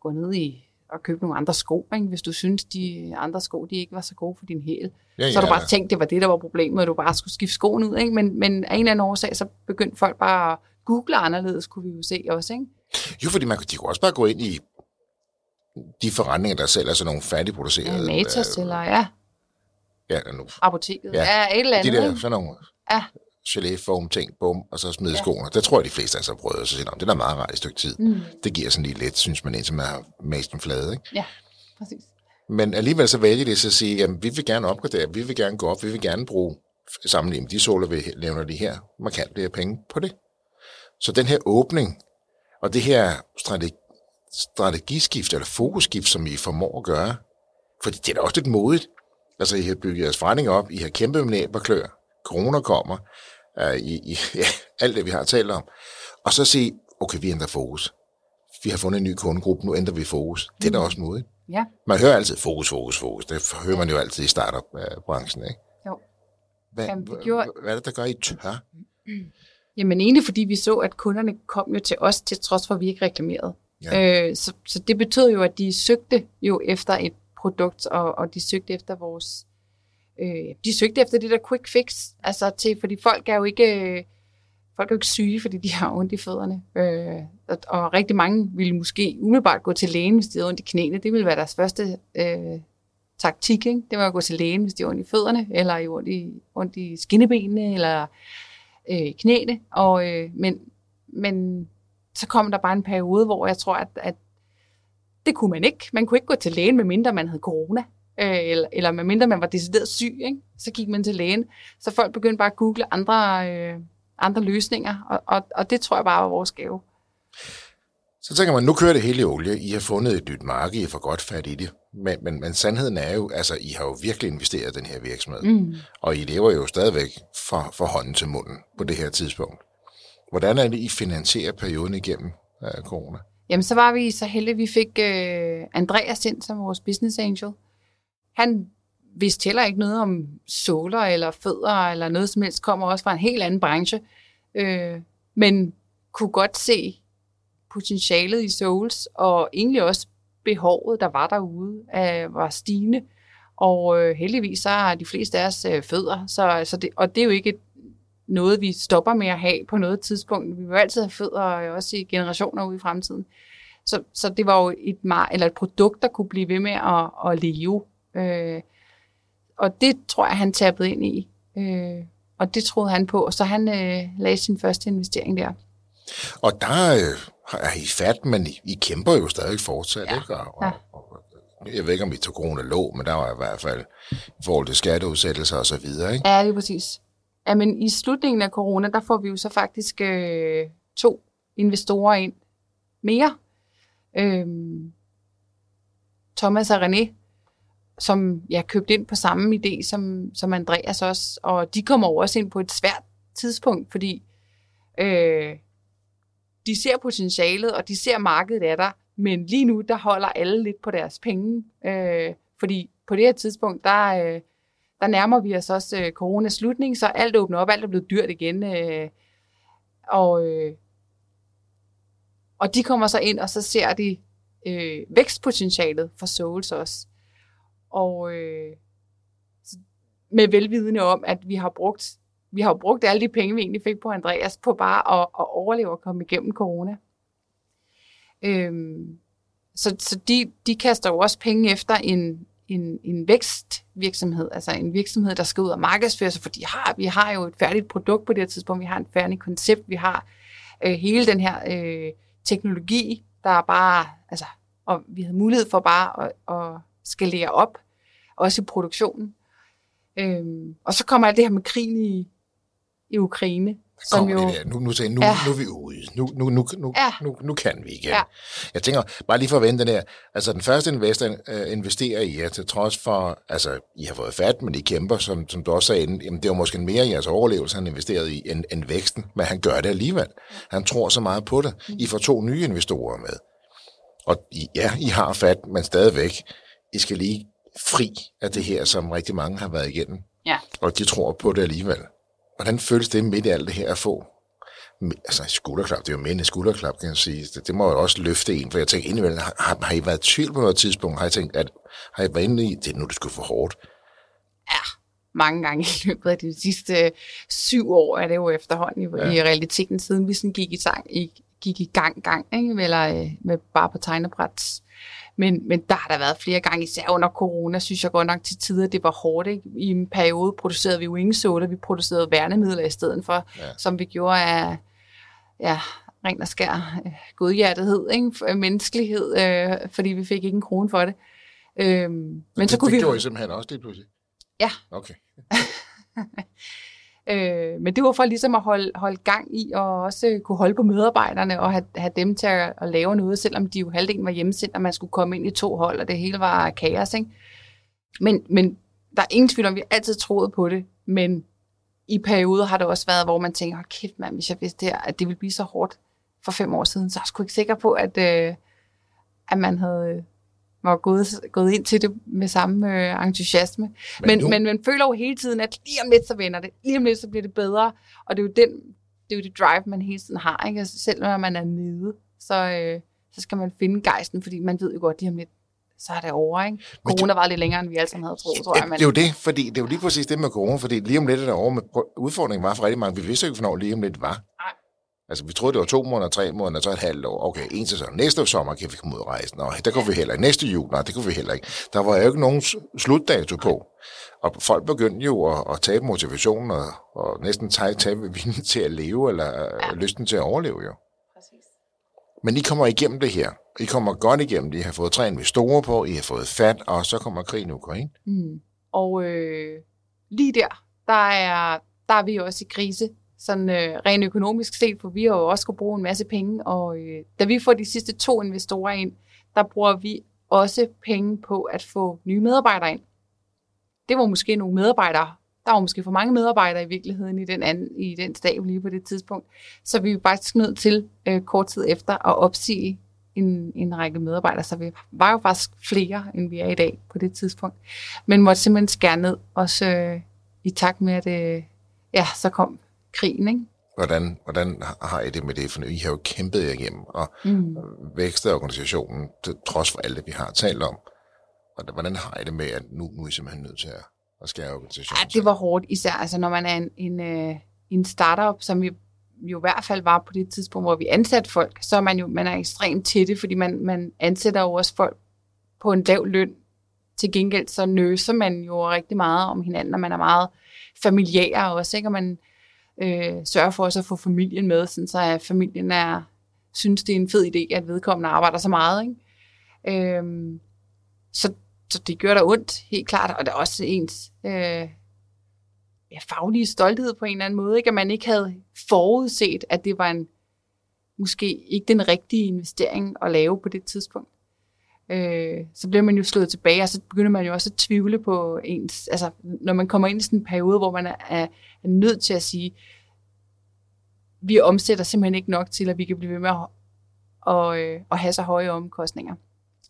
gået ned i og købt nogle andre sko, ikke? hvis du synes, de andre sko de ikke var så gode for din hæl. Ja, Så har du bare tænkt, det var det, der var problemet, og du bare skulle skifte skoen ud. Ikke? Men, men af en eller anden årsag, så begyndte folk bare at google anderledes, kunne vi jo se også. Ikke? Jo, fordi man, de kunne også bare gå ind i de forretninger, der sælger sådan nogle færdigproducerede... Ja, Matas øh, eller ja, Ja, nu, apoteket. Ja, Ja, et eller de andet. der, ikke? sådan nogle Ja. Gelé-foam ting, bum, og så smide ja. Skoene. Der tror jeg, de fleste af os har prøvet, og så siger de, "Nå, det er da meget rart et stykke tid. Mm. Det giver sådan lige lidt, synes man, indtil man har mast en flade. Ikke? Ja, præcis. Men alligevel så vælger de så at sige, at vi vil gerne opgradere, vi vil gerne gå op, vi vil gerne bruge sammenligning med de soler, vi nævner de her, markant flere penge på det. Så den her åbning, og det her strategi, strategiskift, eller fokusskift, som I formår at gøre, for det er da også lidt modigt. Altså, I har bygget jeres forretning op, I har kæmpet med næb og klør, corona kommer, uh, I, I, <laughs> ja, alt det, vi har talt om, og så sige, okay, vi ændrer fokus. Vi har fundet en ny kundegruppe, nu ændrer vi fokus. Det er da også modigt. Ja, Man hører altid fokus, fokus, fokus. Det hører man jo altid i startup-branchen, ikke? jo. Hvad, Jamen, hvad, gjorde- hvad er det, der gør, I tør? <clears throat> Jamen egentlig fordi vi så, at kunderne kom jo til os, til trods for, at vi ikke reklamerede. Ja. Øh, så, så det betød jo, at de søgte jo efter et produkt, og, og de søgte efter vores... Øh, de søgte efter det der quick fix, altså til, fordi folk er jo ikke... Øh, folk er jo ikke syge, fordi de <laughs> har ondt i fødderne. Øh, og, og rigtig mange ville måske umiddelbart gå til lægen, hvis de havde ondt i knæene. Det ville være deres første øh, taktik, ikke? Det var at gå til lægen, hvis de har ondt i fødderne, eller i ondt i, ondt i skinnebenene, eller øh, i knæene. Og, øh, men, men så kom der bare en periode, hvor jeg tror, at, at det kunne man ikke. Man kunne ikke gå til lægen, medmindre man havde corona, øh, eller, eller medmindre man var decideret syg. Ikke? Så gik man til lægen. Så folk begyndte bare at google andre, øh, andre løsninger, og, og, og det tror jeg bare var vores gave. Så tænker man, nu kører det hele i olie. I har fundet et nyt marked, I får godt fat i det. Men, men, men sandheden er jo, altså, I har jo virkelig investeret i den her virksomhed. Mm. Og I lever jo stadigvæk fra, fra hånden til munden på det her tidspunkt. Hvordan er det, I finansierer perioden igennem uh, corona? Jamen, så var vi så heldige, at vi fik øh, Andreas ind som vores business angel. Han vidste heller ikke noget om såler eller fødder eller noget som helst, kommer også fra en helt anden branche, øh, men kunne godt se potentialet i Souls, og egentlig også behovet, der var derude, øh, var stigende. Og øh, heldigvis så har de fleste af os øh, fødder, så, så det, og det er jo ikke noget, vi stopper med at have på noget tidspunkt. Vi vil altid have fødder, øh, også i generationer ude i fremtiden. Så, så det var jo et, eller et produkt, der kunne blive ved med at, at leve. Øh, og det tror jeg, han tabede ind i. Øh, og det troede han på, så han øh, lagde sin første investering der. Og der øh, er I fat, men I, I kæmper jo stadig fortsat, ja. ikke? Og, ja. og, og, jeg ved ikke, om I tog corona lå, men der var i hvert fald i forhold til skatteudsættelser og så videre, ikke? Ja, det er præcis. Ja, men i slutningen af corona, der får vi jo så faktisk øh, to investorer ind mere. Øh, Thomas og René, som jeg ja, købte ind på samme idé som, som Andreas også, og de kommer også ind på et svært tidspunkt, fordi øh, de ser potentialet, og de ser markedet af der, men lige nu, der holder alle lidt på deres penge, øh, fordi på det her tidspunkt, der, øh, der nærmer vi os også øh, coronas slutning, så alt åbner op, alt er blevet dyrt igen, øh, og, øh, og de kommer så ind, og så ser de øh, vækstpotentialet for Souls også. Og øh, med velvidende om, at vi har brugt vi har brugt alle de penge, vi egentlig fik på Andreas, på bare at, at overleve og komme igennem corona. Øhm, så så de, de kaster jo også penge efter en, en, en vækstvirksomhed, altså en virksomhed, der skal ud og markedsføre sig, for de har, vi har jo et færdigt produkt på det her tidspunkt, vi har et færdigt koncept, vi har øh, hele den her øh, teknologi, der er bare, altså, og vi havde mulighed for bare at, at skalere op, også i produktionen. Øhm, og så kommer alt det her med krigen i, i Ukraine. Som jo, det der. Nu, nu, nu, nu, ja. nu er vi ude. Nu, nu, nu, nu, ja. nu, nu kan vi igen. Ja. Jeg tænker, bare lige for at vente den her. Altså, den første investor uh, investerer i jer, til trods for, altså, I har fået fat, men I kæmper, som, som du også sagde inden, jamen, det var måske mere i jeres overlevelse, han investerede i, end, end væksten, men han gør det alligevel. Han tror så meget på det. I får to nye investorer med. Og I, ja, I har fat, men stadigvæk, I skal lige fri af det her, som rigtig mange har været igennem. Ja. Og de tror på det alligevel. Hvordan føles det midt i alt det her at få? Altså skulderklap, det er jo mænd skulderklap, kan jeg sige. Det, det må jo også løfte en, for jeg tænker indimellem, har, har I været i tvivl på noget tidspunkt? Har I tænkt, at har I været inde i, det er nu, det skulle for hårdt? Ja, mange gange i løbet af de sidste syv år er det jo efterhånden i, ja. i realiteten, siden vi sådan gik i, gang, i, gik i gang, gang ikke? Eller øh, med bare på tegnebræt men, men der har der været flere gange, især under corona, synes jeg godt nok til tider, det var hårdt. Ikke? I en periode producerede vi jo ingen soda, vi producerede værnemidler i stedet for, ja. som vi gjorde af ja, ren og skær øh, godhjertethed, ikke? menneskelighed, øh, fordi vi fik ikke en krone for det. Øhm, men det, så kunne det vi... gjorde I simpelthen også lige pludselig? Ja. Okay. <laughs> Øh, men det var for ligesom at holde, holde gang i, og også kunne holde på medarbejderne, og have, have dem til at, at lave noget, selvom de jo halvdelen var hjemmesendt, og man skulle komme ind i to hold, og det hele var kaos. Ikke? Men, men der er ingen tvivl om, vi altid troede på det, men i perioder har det også været, hvor man tænker, kæft mand, hvis jeg vidste det her, at det ville blive så hårdt for fem år siden, så jeg sgu ikke sikker på, at, øh, at man havde var gået, gået ind til det med samme øh, entusiasme. Men, men, nu... men man føler jo hele tiden, at lige om lidt så vender det, lige om lidt så bliver det bedre, og det er jo, den, det, er jo det drive, man hele tiden har, ikke? Altså, selv når man er nede, så, øh, så skal man finde gejsten, fordi man ved jo godt, lige om lidt, så er det over, ikke? Corona var lidt længere, end vi alle sammen havde troet, tror jeg. Men... Det er jo det, fordi det er jo lige præcis det med corona, fordi lige om lidt er det over med udfordringen var for rigtig mange. Vi vidste ikke, hvornår lige om lidt var. Nej. Altså, vi troede, det var to måneder, tre måneder, så et halvt år. Okay, en sæson. Næste sommer kan vi komme ud og rejse. Nå, der kunne vi heller ikke. Næste jul, nej, det kunne vi heller ikke. Der var jo ikke nogen slutdato på. Og folk begyndte jo at, at tabe motivationen og, og næsten tabe, viljen til at leve, eller ja. lysten til at overleve jo. Præcis. Men I kommer igennem det her. I kommer godt igennem det. I har fået tre investorer på, I har fået fat, og så kommer krigen i Ukraine. Mm. Og øh, lige der, der er, der er vi også i krise sådan øh, rent økonomisk set, for vi har jo også skulle bruge en masse penge, og øh, da vi får de sidste to investorer ind, der bruger vi også penge på at få nye medarbejdere ind. Det var måske nogle medarbejdere, der var måske for mange medarbejdere i virkeligheden i den, anden, i den stab lige på det tidspunkt, så vi var faktisk nødt til øh, kort tid efter at opsige en, en række medarbejdere, så vi var jo faktisk flere, end vi er i dag på det tidspunkt. Men måtte simpelthen skære ned, også øh, i takt med, at øh, ja, så kom krigen, ikke? Hvordan, hvordan har I det med det? For I har jo kæmpet jer igennem og mm. vækstet organisationen, til trods for alt det, vi har talt om. Og hvordan har I det med, at nu, nu er I simpelthen nødt til at, at skære organisationen? Ja, det var hårdt, især altså, når man er en, en, øh, en startup, som vi jo i hvert fald var på det tidspunkt, hvor vi ansatte folk, så er man jo man er ekstremt tætte, fordi man, man ansætter jo også folk på en lav løn. Til gengæld så nøser man jo rigtig meget om hinanden, og man er meget familiær også, ikke? og man øh, sørge for også at få familien med, sådan så at familien er, synes, det er en fed idé, at vedkommende arbejder så meget. Ikke? Øhm, så, så det gør der ondt, helt klart, og det er også ens øh, ja, faglige stolthed på en eller anden måde, ikke? at man ikke havde forudset, at det var en måske ikke den rigtige investering at lave på det tidspunkt. Øh, så bliver man jo slået tilbage, og så begynder man jo også at tvivle på ens, altså når man kommer ind i sådan en periode, hvor man er, er nødt til at sige, vi omsætter simpelthen ikke nok til, at vi kan blive ved med at, og, øh, at have så høje omkostninger.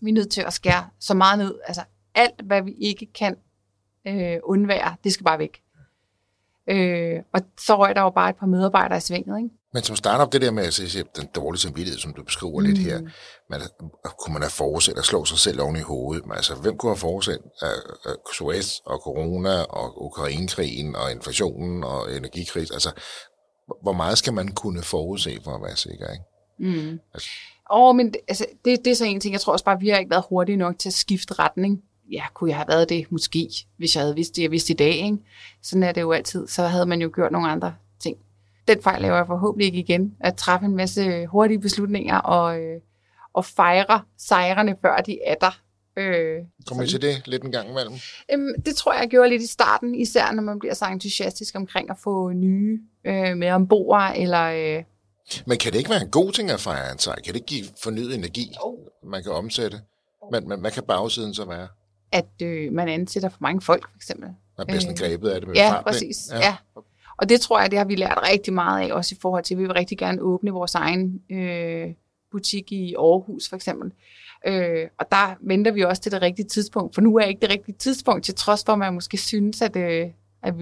Vi er nødt til at skære så meget ned, altså alt, hvad vi ikke kan øh, undvære, det skal bare væk. Øh, og så røg der jo bare et par medarbejdere i svinget. Ikke? Men som startup, det der med at se den dårlige samvittighed, som du beskriver mm. lidt her, mm. man, kunne man have forudset at slå sig selv oven i hovedet? Men altså, hvem kunne have forudset uh, Suez og corona og Ukrainekrigen og inflationen og energikris? Altså, hvor meget skal man kunne forudse for at være sikker, ikke? Mm. Altså. Oh, men altså, det, det er så en ting. Jeg tror også bare, vi har ikke været hurtige nok til at skifte retning ja, kunne jeg have været det måske, hvis jeg havde vidst det, jeg vidste i dag. Ikke? Sådan er det jo altid. Så havde man jo gjort nogle andre. Den fejl laver jeg forhåbentlig ikke igen. At træffe en masse hurtige beslutninger og, øh, og fejre sejrene, før de er der. Øh, Kommer I til det lidt en gang imellem? Øhm, det tror jeg, jeg gjorde lidt i starten, især når man bliver så entusiastisk omkring at få nye øh, med ombord, eller... Øh, men kan det ikke være en god ting at fejre en sejr? Kan det ikke give fornyet energi, oh. man kan omsætte? Men, men hvad kan bagsiden så være? at øh, man ansætter for mange folk, for eksempel. Man bliver sådan øh, grebet af det med Ja, fart, præcis. Ja. ja. Og det tror jeg, det har vi lært rigtig meget af, også i forhold til, at vi vil rigtig gerne åbne vores egen øh, butik i Aarhus, for eksempel. Øh, og der venter vi også til det rigtige tidspunkt, for nu er ikke det rigtige tidspunkt, til trods for, at man måske synes, at, øh, at,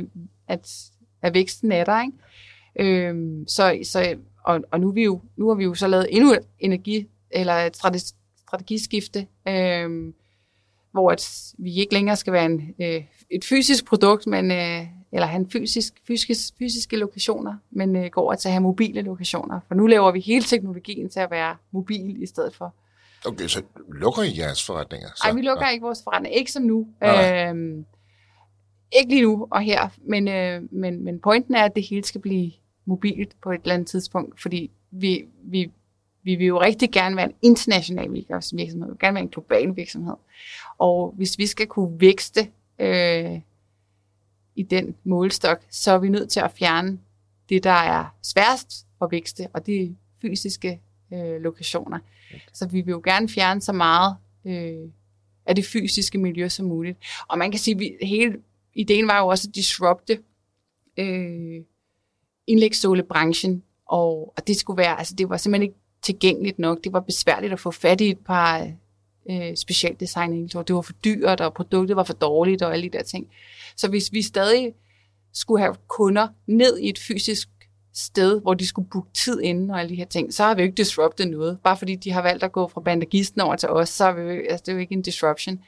at, at væksten er der. Ikke? Øh, så, så, og, og nu, vi jo, nu har vi jo så lavet endnu et energi, eller et strategiskifte, øh, hvor at vi ikke længere skal være en, øh, et fysisk produkt, men, øh, eller have fysisk, fysisk, fysiske lokationer, men øh, går over til at have mobile lokationer. For nu laver vi hele teknologien til at være mobil i stedet for. Okay, så lukker I jeres forretninger? Nej, vi lukker ja. ikke vores forretninger. Ikke som nu. Øhm, ikke lige nu og her, men, øh, men, men pointen er, at det hele skal blive mobilt på et eller andet tidspunkt, fordi vi, vi, vi vil jo rigtig gerne være en international virksomhed, vi vil gerne være en global virksomhed. Og hvis vi skal kunne vækste øh, i den målstok, så er vi nødt til at fjerne det, der er sværest at vækste, og det er fysiske øh, lokationer. Okay. Så vi vil jo gerne fjerne så meget øh, af det fysiske miljø som muligt. Og man kan sige, at hele ideen var jo også at disrupte øh, indlægssålebranchen, og, og det skulle være, altså det var simpelthen ikke tilgængeligt nok. Det var besværligt at få fat i et par øh, specialdesignet. design Det var for dyrt, og produktet var for dårligt, og alle de der ting. Så hvis vi stadig skulle have kunder ned i et fysisk sted, hvor de skulle booke tid inden og alle de her ting, så har vi jo ikke disruptet noget. Bare fordi de har valgt at gå fra bandagisten over til os, så er vi, altså, det er jo ikke en disruption.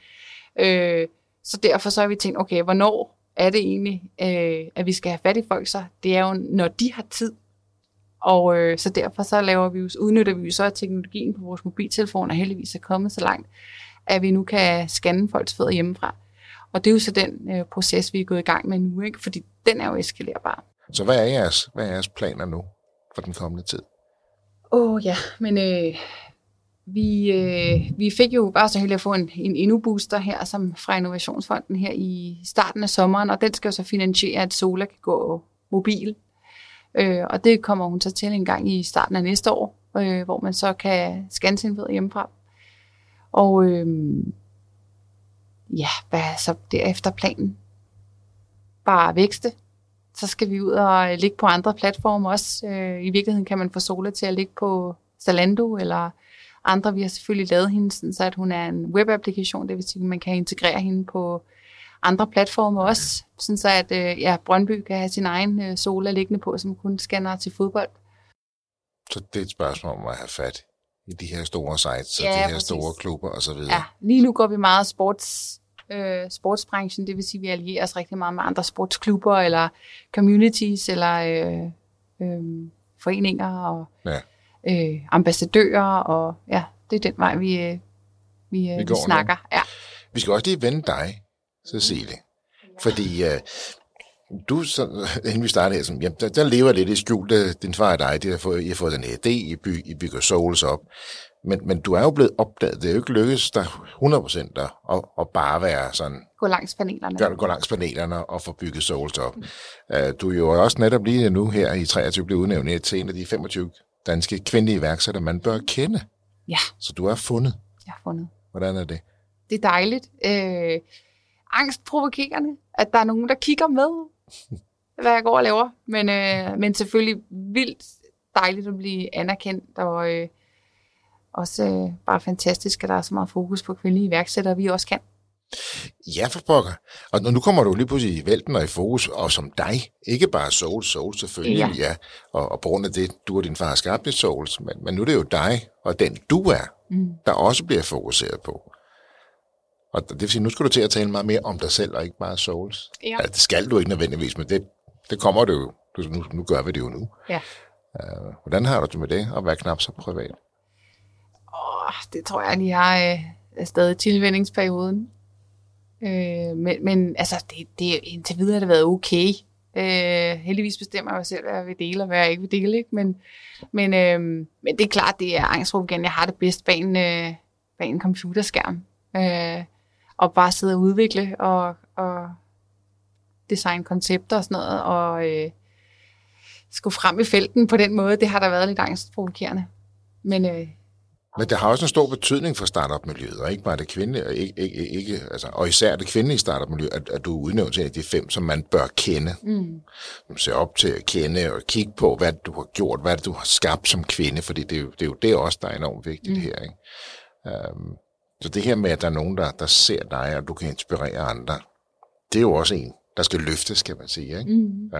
Øh, så derfor så har vi tænkt, okay, hvornår er det egentlig, øh, at vi skal have fat i folk så? Det er jo, når de har tid. Og øh, så derfor så laver vi, udnytter vi så teknologien på vores mobiltelefoner heldigvis er kommet så langt, at vi nu kan scanne folks fødder hjemmefra. Og det er jo så den øh, proces, vi er gået i gang med nu, ikke? fordi den er jo eskalerbar. Så hvad er jeres, hvad er jeres planer nu for den kommende tid? Åh oh, ja, men øh, vi, øh, vi fik jo bare så heldig at få en, en endnu booster her som fra Innovationsfonden her i starten af sommeren, og den skal jo så finansiere, at Sola kan gå mobil Øh, og det kommer hun så til en gang i starten af næste år, øh, hvor man så kan scanne sin ved hjemmefra. Og øh, ja, hvad er så derefter planen? Bare vækste. Så skal vi ud og ligge på andre platforme også. Øh, I virkeligheden kan man få Sola til at ligge på Zalando eller andre. Vi har selvfølgelig lavet hende, sådan, så at hun er en webapplikation, det vil sige, at man kan integrere hende på andre platforme også, sådan så at øh, ja, Brøndby kan have sin egen øh, sola liggende på, som kun scanner til fodbold. Så det er et spørgsmål om at have fat i de her store sites og Ja, de her præcis. store klubber osv. Ja, lige nu går vi meget sports, øh, sportsbranchen, det vil sige, at vi allierer os rigtig meget med andre sportsklubber, eller communities, eller øh, øh, foreninger, og Ja. øh, ambassadører, og ja, det er den vej, vi, øh, vi, øh, Vi vi, nu. snakker. Ja. Vi skal også lige vende dig, Cecilie. Fordi øh, du, så, <laughs> inden vi starter her, sådan, jamen, der, der lever lidt i skjult. øh, Din far og dig, de har fået, I har fået den her idé, I, by, I bygger Souls op. Men, men du er jo blevet opdaget. Det er jo ikke lykkedes dig 100% der, at, at bare være sådan, Gå langs panelerne. gør, gå langs panelerne og få bygget Souls op. Uh, du er jo også netop lige nu her i 23 blevet udnævnt til en af de 25 danske kvindelige iværksættere, man bør kende. Ja, Så du er fundet. jeg har fundet. Hvordan er det? Det er dejligt. Øh, angstprovokerende, at der er nogen, der kigger med, hvad jeg går og laver. Men, øh, men selvfølgelig vildt dejligt at blive anerkendt, og øh, også øh, bare fantastisk, at der er så meget fokus på kvindelige iværksættere, vi også kan. Ja, for pokker. Og nu kommer du lige pludselig i vælten og i fokus, og som dig. Ikke bare Souls, Souls selvfølgelig, ja. Ja. Og, og på grund af det, du og din far har skabt Souls. Men, men nu er det jo dig og den du er, Mm. der også bliver fokuseret på. Og det vil sige, nu skal du til at tale meget mere om dig selv, og ikke bare Souls. Ja. Altså, det skal du ikke nødvendigvis, men det, det kommer du jo. Du, nu, nu gør vi det jo nu. Ja. Uh, hvordan har du det med det, at være knap så privat? Åh, det tror jeg lige har øh, stadig tilvændingsperioden. Øh, men, men altså, det, det, indtil videre har det været okay. Øh, heldigvis bestemmer jeg selv, hvad jeg vil dele, og hvad jeg ikke vil dele. Ikke? Men, men, øh, men det er klart, det er angstprovokerende. Jeg har det bedst bag en, øh, bag en computerskærm. Øh, og bare sidde og udvikle og, og designe koncepter og sådan noget, og øh, skulle frem i felten på den måde, det har der været lidt angstprovokerende. Men øh, Men det har også en stor betydning for startup-miljøet, og ikke bare det kvindelige, og, ikke, ikke, ikke, altså, og især det kvindelige startup-miljø, at, at du er udnævnt til de fem, som man bør kende. mm, Som ser op til at kende og kigge på, hvad du har gjort, hvad du har skabt som kvinde, fordi det er jo det, er jo det også, der er enormt vigtigt mm. her. Ikke? Um, så det her med, at der er nogen, der, der ser dig, og du kan inspirere andre, det er jo også en, der skal løftes, kan man sige. Ikke? mm.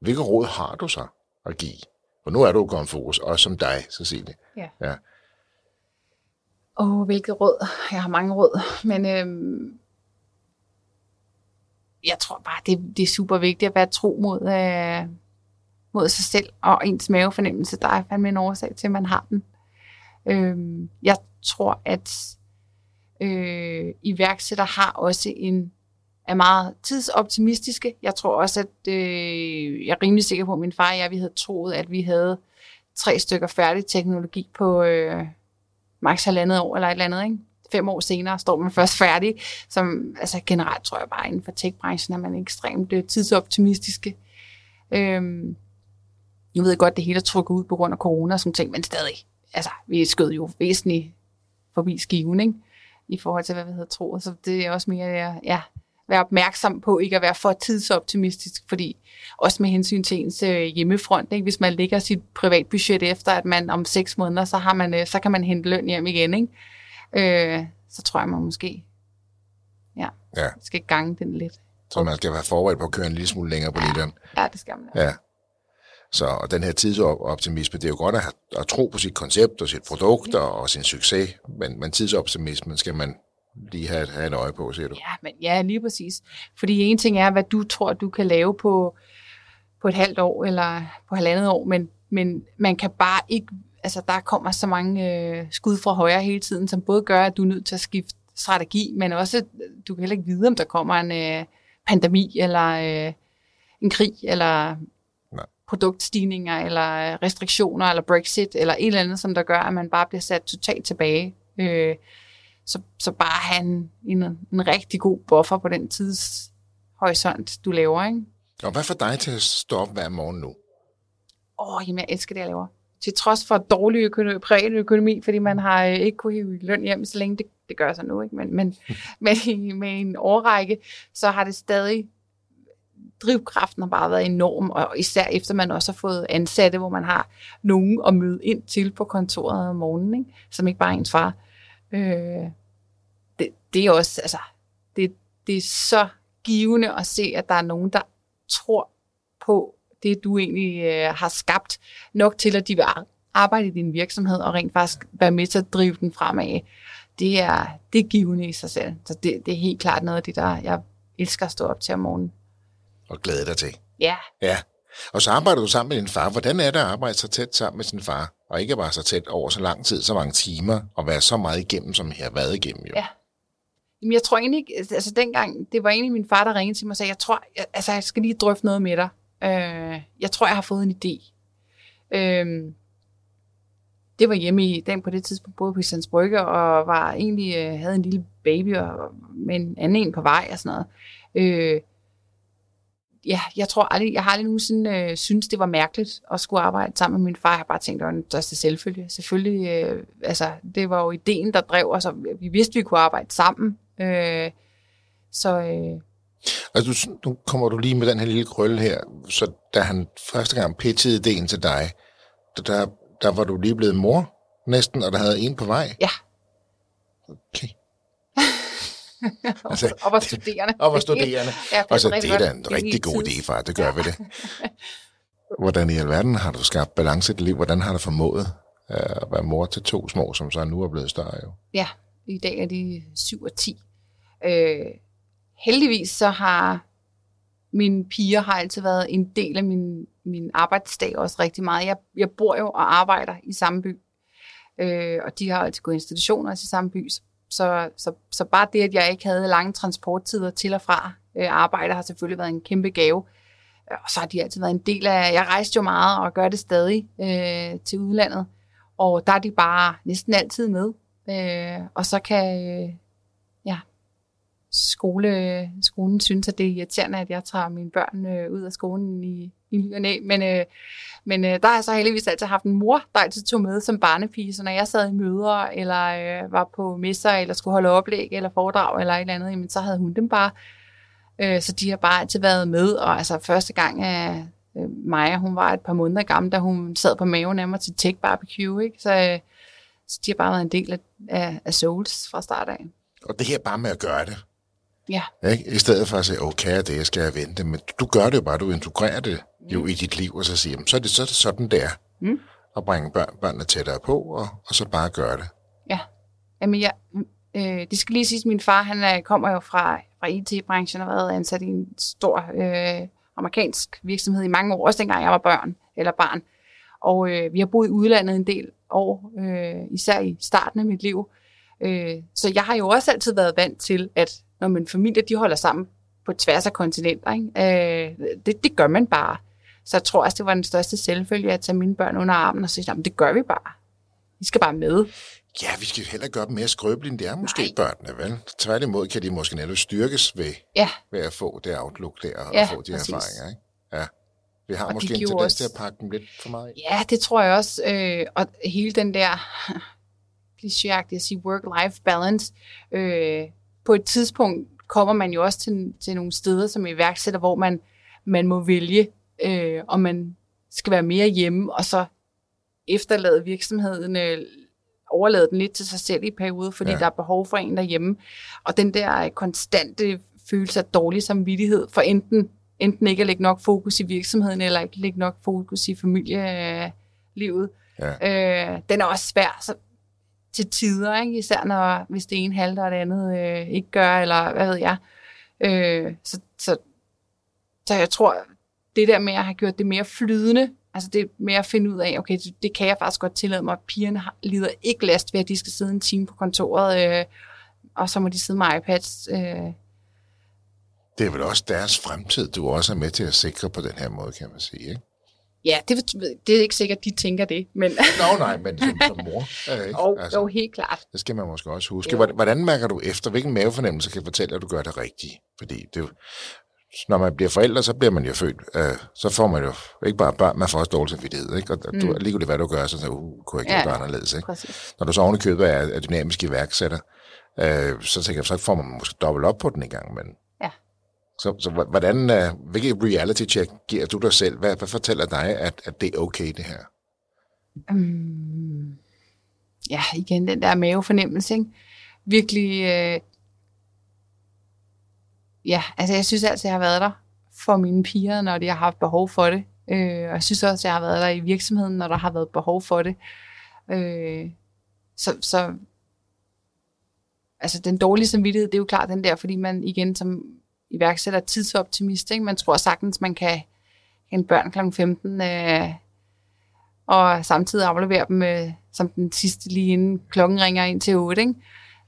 Hvilke råd har du så at give? For nu er du kommet fokus, også som dig, Cecilie. Ja. ja. Åh, oh, hvilket råd. Jeg har mange råd, men øhm, jeg tror bare, det, det er super vigtigt at være tro mod, øh, mod sig selv og ens mavefornemmelse. Der er fandme en årsag til, at man har den. Øhm, jeg tror, at øh, iværksætter har også en er meget tidsoptimistiske. Jeg tror også, at øh, jeg er rimelig sikker på, at min far og jeg, vi havde troet, at vi havde tre stykker færdig teknologi på øh, maks halvandet år eller et eller andet. Ikke? Fem år senere står man først færdig. Som, altså generelt tror jeg bare, inden for techbranchen er man ekstremt øh, tidsoptimistiske. Øhm, nu ved godt, det hele er trukket ud på grund af corona som ting, men stadig. Altså, vi skød jo væsentligt forbi skiven, ikke? I forhold til, hvad vi havde troet. Så det er også mere, ja, ja være opmærksom på ikke at være for tidsoptimistisk, fordi også med hensyn til ens øh, hjemmefront, ikke? hvis man lægger sit privatbudget efter, at man om seks måneder, så, har man, øh, så kan man hente løn hjem igen, ikke? Øh, så tror jeg, man måske ja, Ja. skal gange den lidt. Så man skal være forberedt på at køre en lille smule længere på literen. Ja, det skal man. Ja. Så og den her tidsoptimisme, det er jo godt at, have, at tro på sit koncept og sit produkt og, og sin succes, men, men tidsoptimismen skal man lige have, have et øje på, siger du. Ja, men ja, lige præcis. Fordi en ting er, hvad du tror, du kan lave på, på et halvt år eller på halvandet år, men, men man kan bare ikke, altså der kommer så mange øh, skud fra højre hele tiden, som både gør, at du er nødt til at skifte strategi, men også, du kan heller ikke vide, om der kommer en øh, pandemi, eller øh, en krig, eller. Produktstigninger, eller restriktioner, eller Brexit, eller et eller andet, som der gør, at man bare bliver sat totalt tilbage. Øh, så, så bare have en, en, en rigtig god buffer på den tidshorisont, du laver, ikke? Og hvad får dig til at stå op hver morgen nu? Åh, jamen jeg elsker det, jeg laver. Til trods for dårlig økonomi, privat økonomi, fordi man har øh, ikke kunne hive løn hjem så længe, det, det gør så nu, ikke? Men, men, <laughs> i- med en årrække, så har det stadig, drivkraften har bare været enorm, og især efter man også har fået ansatte, hvor man har nogen at møde ind til på kontoret om morgenen, ikke? som ikke bare er ens far. Øh, det, det er også, altså, det, det er så givende at se, at der er nogen, der tror på det, du egentlig øh, har skabt, nok til, at de vil arbejde i din virksomhed og rent faktisk være med til at drive den fremad. Det er, det er givende i sig selv. Så det, det er helt klart noget af det, der jeg elsker at stå op til om morgenen. Og glæde dig til. Ja. Ja. Og så arbejder du sammen med din far. Hvordan er det at arbejde så tæt sammen med sin far? Og ikke bare så tæt over så lang tid, så mange timer, og være så meget igennem, som jeg har været igennem jo. Ja. Jamen, jeg tror egentlig ikke, altså dengang, det var egentlig min far, der ringede til mig og sagde, jeg tror, jeg, altså jeg skal lige drøfte noget med dig. Øh, jeg tror, jeg har fået en idé. Øh, det var hjemme i den på det tidspunkt, både på Sands Brygge, og var egentlig, øh, havde en lille baby og, med en anden en på vej og sådan noget. Øh, ja, jeg tror aldrig, jeg har aldrig nogensinde øh, synes det var mærkeligt at skulle arbejde sammen med min far. Jeg har bare tænkt, det var den største selvfølge. Selvfølgelig, øh, altså, det var jo ideen, der drev os, og vi vidste, vi kunne arbejde sammen. Øh, så... Øh, altså, du, nu kommer du lige med den her lille krølle her, så da han første gang pitchede ideen til dig, der, der, der var du lige blevet mor næsten, og der havde en på vej? Ja. Okay. <laughs> altså, og var studerende. Og var studerende. <laughs> ja, og så det er da en rigtig god idé, far. Det gør ja. vi det. <laughs> Hvordan i alverden har du skabt balance i dit liv? Hvordan har du formået øh, at være mor til to små, som så nu er blevet større jo? Ja, i dag er de 7 og 10. Øh, heldigvis så har mine piger har altid været en del af min, min arbejdsdag også rigtig meget. Jeg, jeg bor jo og arbejder i samme by, øh, og de har altid gået institutioner i samme by, så, så, så bare det, at jeg ikke havde lange transporttider til og fra øh, arbejde, har selvfølgelig været en kæmpe gave. Øh, og så har de altid været en del af, jeg rejste jo meget og gør det stadig øh, til udlandet, og der er de bare næsten altid med. Øh, og så kan øh, skole, skolen synes, at det er irriterende, at jeg tager mine børn øh, ud af skolen i, i ny og næ. Men, øh, men øh, der har jeg så heldigvis altid haft en mor, der altid tog med som barnepige. Så når jeg sad i møder, eller øh, var på messer, eller skulle holde oplæg, eller foredrag, eller et eller andet, jamen, så havde hun dem bare. Øh, så de har bare altid været med. Og altså første gang, at øh, Maja, hun var et par måneder gammel, da hun sad på maven af mig til Tech Barbecue. Ikke? Så, øh, så de har bare været en del af, af, af Souls fra start af. Og det her bare med at gøre det. Ja. Ikke? I stedet for at sige, okay, det skal jeg vente. Men du gør det jo bare, du integrerer det jo mm. i dit liv, og så siger, så er det, så er det sådan, der. Mm. At bringe børn, børnene tættere på, og, og så bare gøre det. Ja. Jamen, jeg, øh, det skal lige siges, min far, han er, kommer jo fra, fra IT-branchen og har været ansat i en stor øh, amerikansk virksomhed i mange år, også dengang jeg var børn eller barn. Og øh, vi har boet i udlandet en del år, øh, især i starten af mit liv. Øh, så jeg har jo også altid været vant til, at når min familie de holder sammen på tværs af kontinenter, ikke? Øh, det, det gør man bare. Så jeg tror også, det var den største selvfølge at tage mine børn under armen og sige, jamen det gør vi bare. Vi skal bare med. Ja, vi skal heller gøre dem mere skrøbelige, end det er måske Nej. børnene, vel? Tværtimod kan de måske netop styrkes ved, ja. ved at få det outlook der, og ja, få de præcis. erfaringer, ikke? Ja. Vi har og måske en tendens også... til at pakke dem lidt for meget Ja, det tror jeg også. Øh, og hele den der <laughs> klichéagtige at sige work-life balance, øh, på et tidspunkt kommer man jo også til, til nogle steder som iværksætter, hvor man, man må vælge, øh, om man skal være mere hjemme, og så efterlade virksomheden, øh, overlade den lidt til sig selv i perioder, fordi ja. der er behov for en derhjemme. Og den der konstante følelse af dårlig samvittighed, for enten, enten ikke at lægge nok fokus i virksomheden, eller ikke lægge nok fokus i familielivet, ja. øh, den er også svær. Så til tider, ikke? især når, hvis det ene halter, og det andet øh, ikke gør, eller hvad ved jeg. Øh, så, så, så jeg tror, det der med at have gjort det mere flydende, altså det med at finde ud af, okay, det, det kan jeg faktisk godt tillade mig, at pigerne har, lider ikke last ved, at de skal sidde en time på kontoret, øh, og så må de sidde med iPads. Øh. Det er vel også deres fremtid, du også er med til at sikre på den her måde, kan man sige, ikke? Ja, det, det er ikke sikkert, de tænker det. Men... <laughs> Nå nej, men som, som mor. <laughs> Er ikke? Og, altså, jo, helt klart. Det skal man måske også huske. Jo. Hvordan mærker du efter, hvilken mavefornemmelse kan fortælle, at du gør det rigtigt? Fordi det, når man bliver forældre, så bliver man jo født. Øh, så får man jo ikke bare børn, man får også dårlig samvittighed. Ikke? Og mm. du, ligegyldigt hvad du gør, så, så uh, kunne jeg ikke ja, gøre anderledes. Ikke? Når du så oven i købet er, er dynamisk iværksætter, øh, så tænker jeg, så får man måske dobbelt op på den en gang, men så, så hvordan, øh, hvilke reality check giver du dig selv? Hvad, hvad fortæller dig, at, at det er okay, det her? Um, ja, igen, den der mavefornemmelse, ikke? Virkelig, øh, ja, altså jeg synes altid, jeg har været der for mine piger, når de har haft behov for det. Øh, og jeg synes også, jeg har været der i virksomheden, når der har været behov for det. Øh, så, så altså den dårlige samvittighed, det er jo klart den der, fordi man igen som iværksætter tidsoptimist, ikke? man tror sagtens, man kan en børn kl. 15, øh, og samtidig aflevere dem øh, som den sidste lige inden klokken ringer ind til 8. Ikke?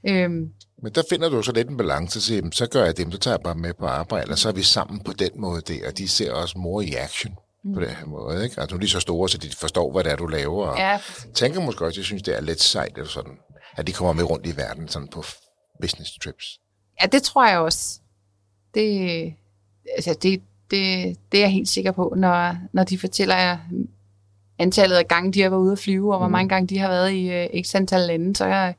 Øhm, men der finder du så lidt en balance til, så gør jeg dem, så tager jeg bare med på arbejde, og så er vi sammen på den måde der, og de ser også mor i action mm. på den her måde. Ikke? Altså, nu er de så store, så de forstår, hvad det er, du laver, og ja, tænker måske også, jeg synes, det er lidt sejt, eller sådan, at de kommer med rundt i verden sådan på business trips. Ja, det tror jeg også. Det, altså det, det, det er jeg helt sikker på, når, når de fortæller jer antallet af gange, de har været ude at flyve, og hvor mm. mange gange de har været i uh, x antal lande, så jeg,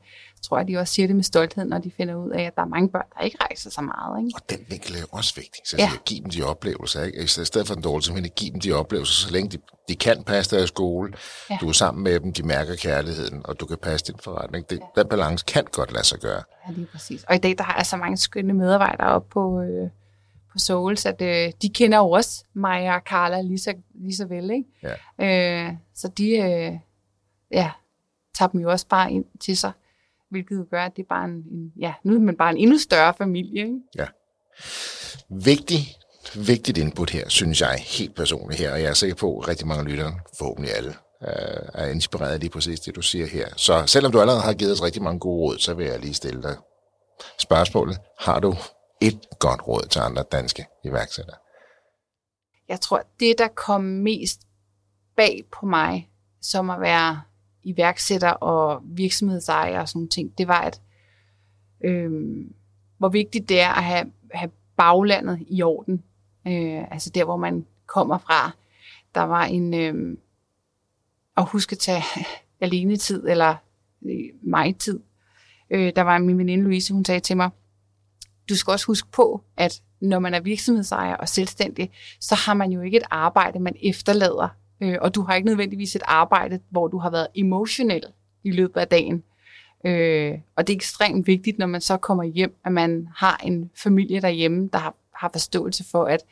tror jeg, de også siger det med stolthed, når de finder ud af, at der er mange børn, der ikke rejser så meget. Ikke? Og den vinkel er jo også vigtig. Så ja. give dem de oplevelser. Ikke? I stedet for den dårlige, simpelthen give dem de oplevelser, så længe de, de kan passe deres skole, ja. du er sammen med dem, de mærker kærligheden, og du kan passe din forretning. Det, ja. Den balance kan godt lade sig gøre. Ja, lige præcis. Og i dag, der har jeg så mange skønne medarbejdere op på, øh, på Souls, at øh, de kender jo også mig og Carla lige så, lige så vel. Ikke? Ja. Øh, så de øh, ja, tager dem jo også bare ind til sig hvilket gør, at det er bare en, en, ja, nu er man bare en endnu større familie. Ikke? Ja. Vigtig, vigtigt input her, synes jeg helt personligt her, og jeg er sikker på, at rigtig mange lyttere, forhåbentlig alle, øh, er inspireret af lige præcis det, du siger her. Så selvom du allerede har givet os rigtig mange gode råd, så vil jeg lige stille dig spørgsmålet. Har du et godt råd til andre danske iværksættere? Jeg tror, det, der kom mest bag på mig, som at være iværksætter og virksomhedsejer og sådan nogle ting, det var, at øh, hvor vigtigt det er at have, have baglandet i orden. Øh, altså der, hvor man kommer fra. Der var en... Øh, at huske at tage <laughs> alene tid eller øh, mig tid. Øh, der var min veninde Louise, hun sagde til mig, du skal også huske på, at når man er virksomhedsejer og selvstændig, så har man jo ikke et arbejde, man efterlader øh, og du har ikke nødvendigvis et arbejde, hvor du har været emotionel i løbet af dagen. Øh, og det er ekstremt vigtigt, når man så kommer hjem, at man har en familie derhjemme, der har, har forståelse for, at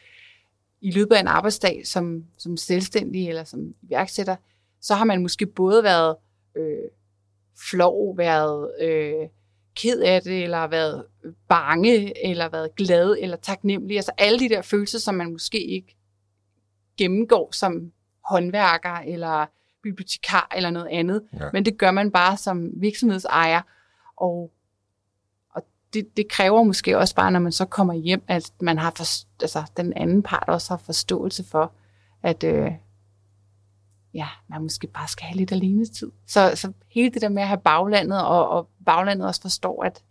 i løbet af en arbejdsdag som, som selvstændig eller som iværksætter, så har man måske både været øh, flov, været øh, ked af det, eller været bange, eller været glad, eller taknemmelig. Altså alle de der følelser, som man måske ikke gennemgår som håndværker eller bibliotekar eller noget andet. Ja. Men det gør man bare som virksomhedsejer. Og, og det, det kræver måske også bare, når man så kommer hjem, at man har for, altså, den anden part også har forståelse for, at øh, ja, man måske bare skal have lidt alene tid. Så, så hele det der med at have baglandet, og, og baglandet også forstår, at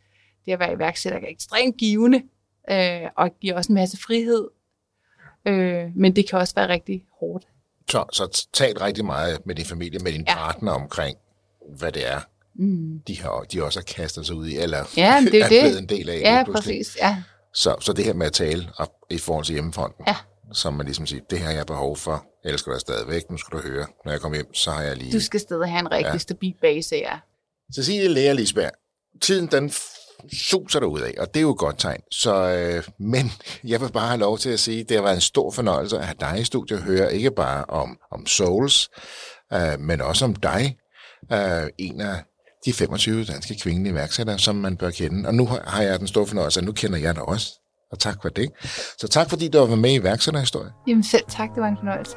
det at være iværksætter er ekstremt givende, øh, og giver også en masse frihed. Øh, men det kan også være rigtig hårdt så, så tal rigtig meget med din familie, med din ja. partner omkring, hvad det er, mm. de, har, de også har kastet sig ud i, eller ja, det er, <laughs> er blevet en del af. Ja, præcis. Ja. Så, så det her med at tale op i forhold til hjemmefonden, ja. som man ligesom siger, det her har jeg behov for, ellers skal du stadigvæk, nu skal du høre, når jeg kommer hjem, så har jeg lige... Du skal stadig have en rigtig ja. stabil base, ja. Cecilie Læger Lisberg, tiden den suser ud af, og det er jo et godt tegn. Så, øh, men <laughs> jeg vil bare have lov til at sige, at det har været en stor fornøjelse at have dig i studiet og høre ikke bare om, om Souls, øh, men også om dig, øh, en af de 25 danske kvindelige iværksættere, som man bør kende. Og nu har jeg den store fornøjelse, at nu kender jeg dig også. Og tak for det. Så tak fordi du var med i iværksætterhistorie. Jamen selv tak, det var en fornøjelse.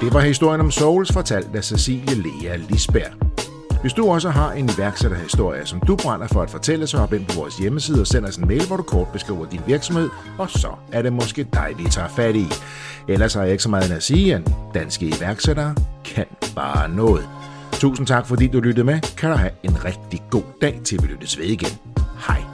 Det var historien om Souls fortalt af Cecilie Lea Lisberg. Hvis du også har en iværksætterhistorie, som du brænder for at fortælle, så hop ind på vores hjemmeside og send os en mail, hvor du kort beskriver din virksomhed, og så er det måske dig, vi tager fat i. Ellers har jeg ikke så meget at sige, at danske iværksættere kan bare noget. Tusind tak, fordi du lyttede med. Kan du have en rigtig god dag, til vi lyttes ved igen. Hej.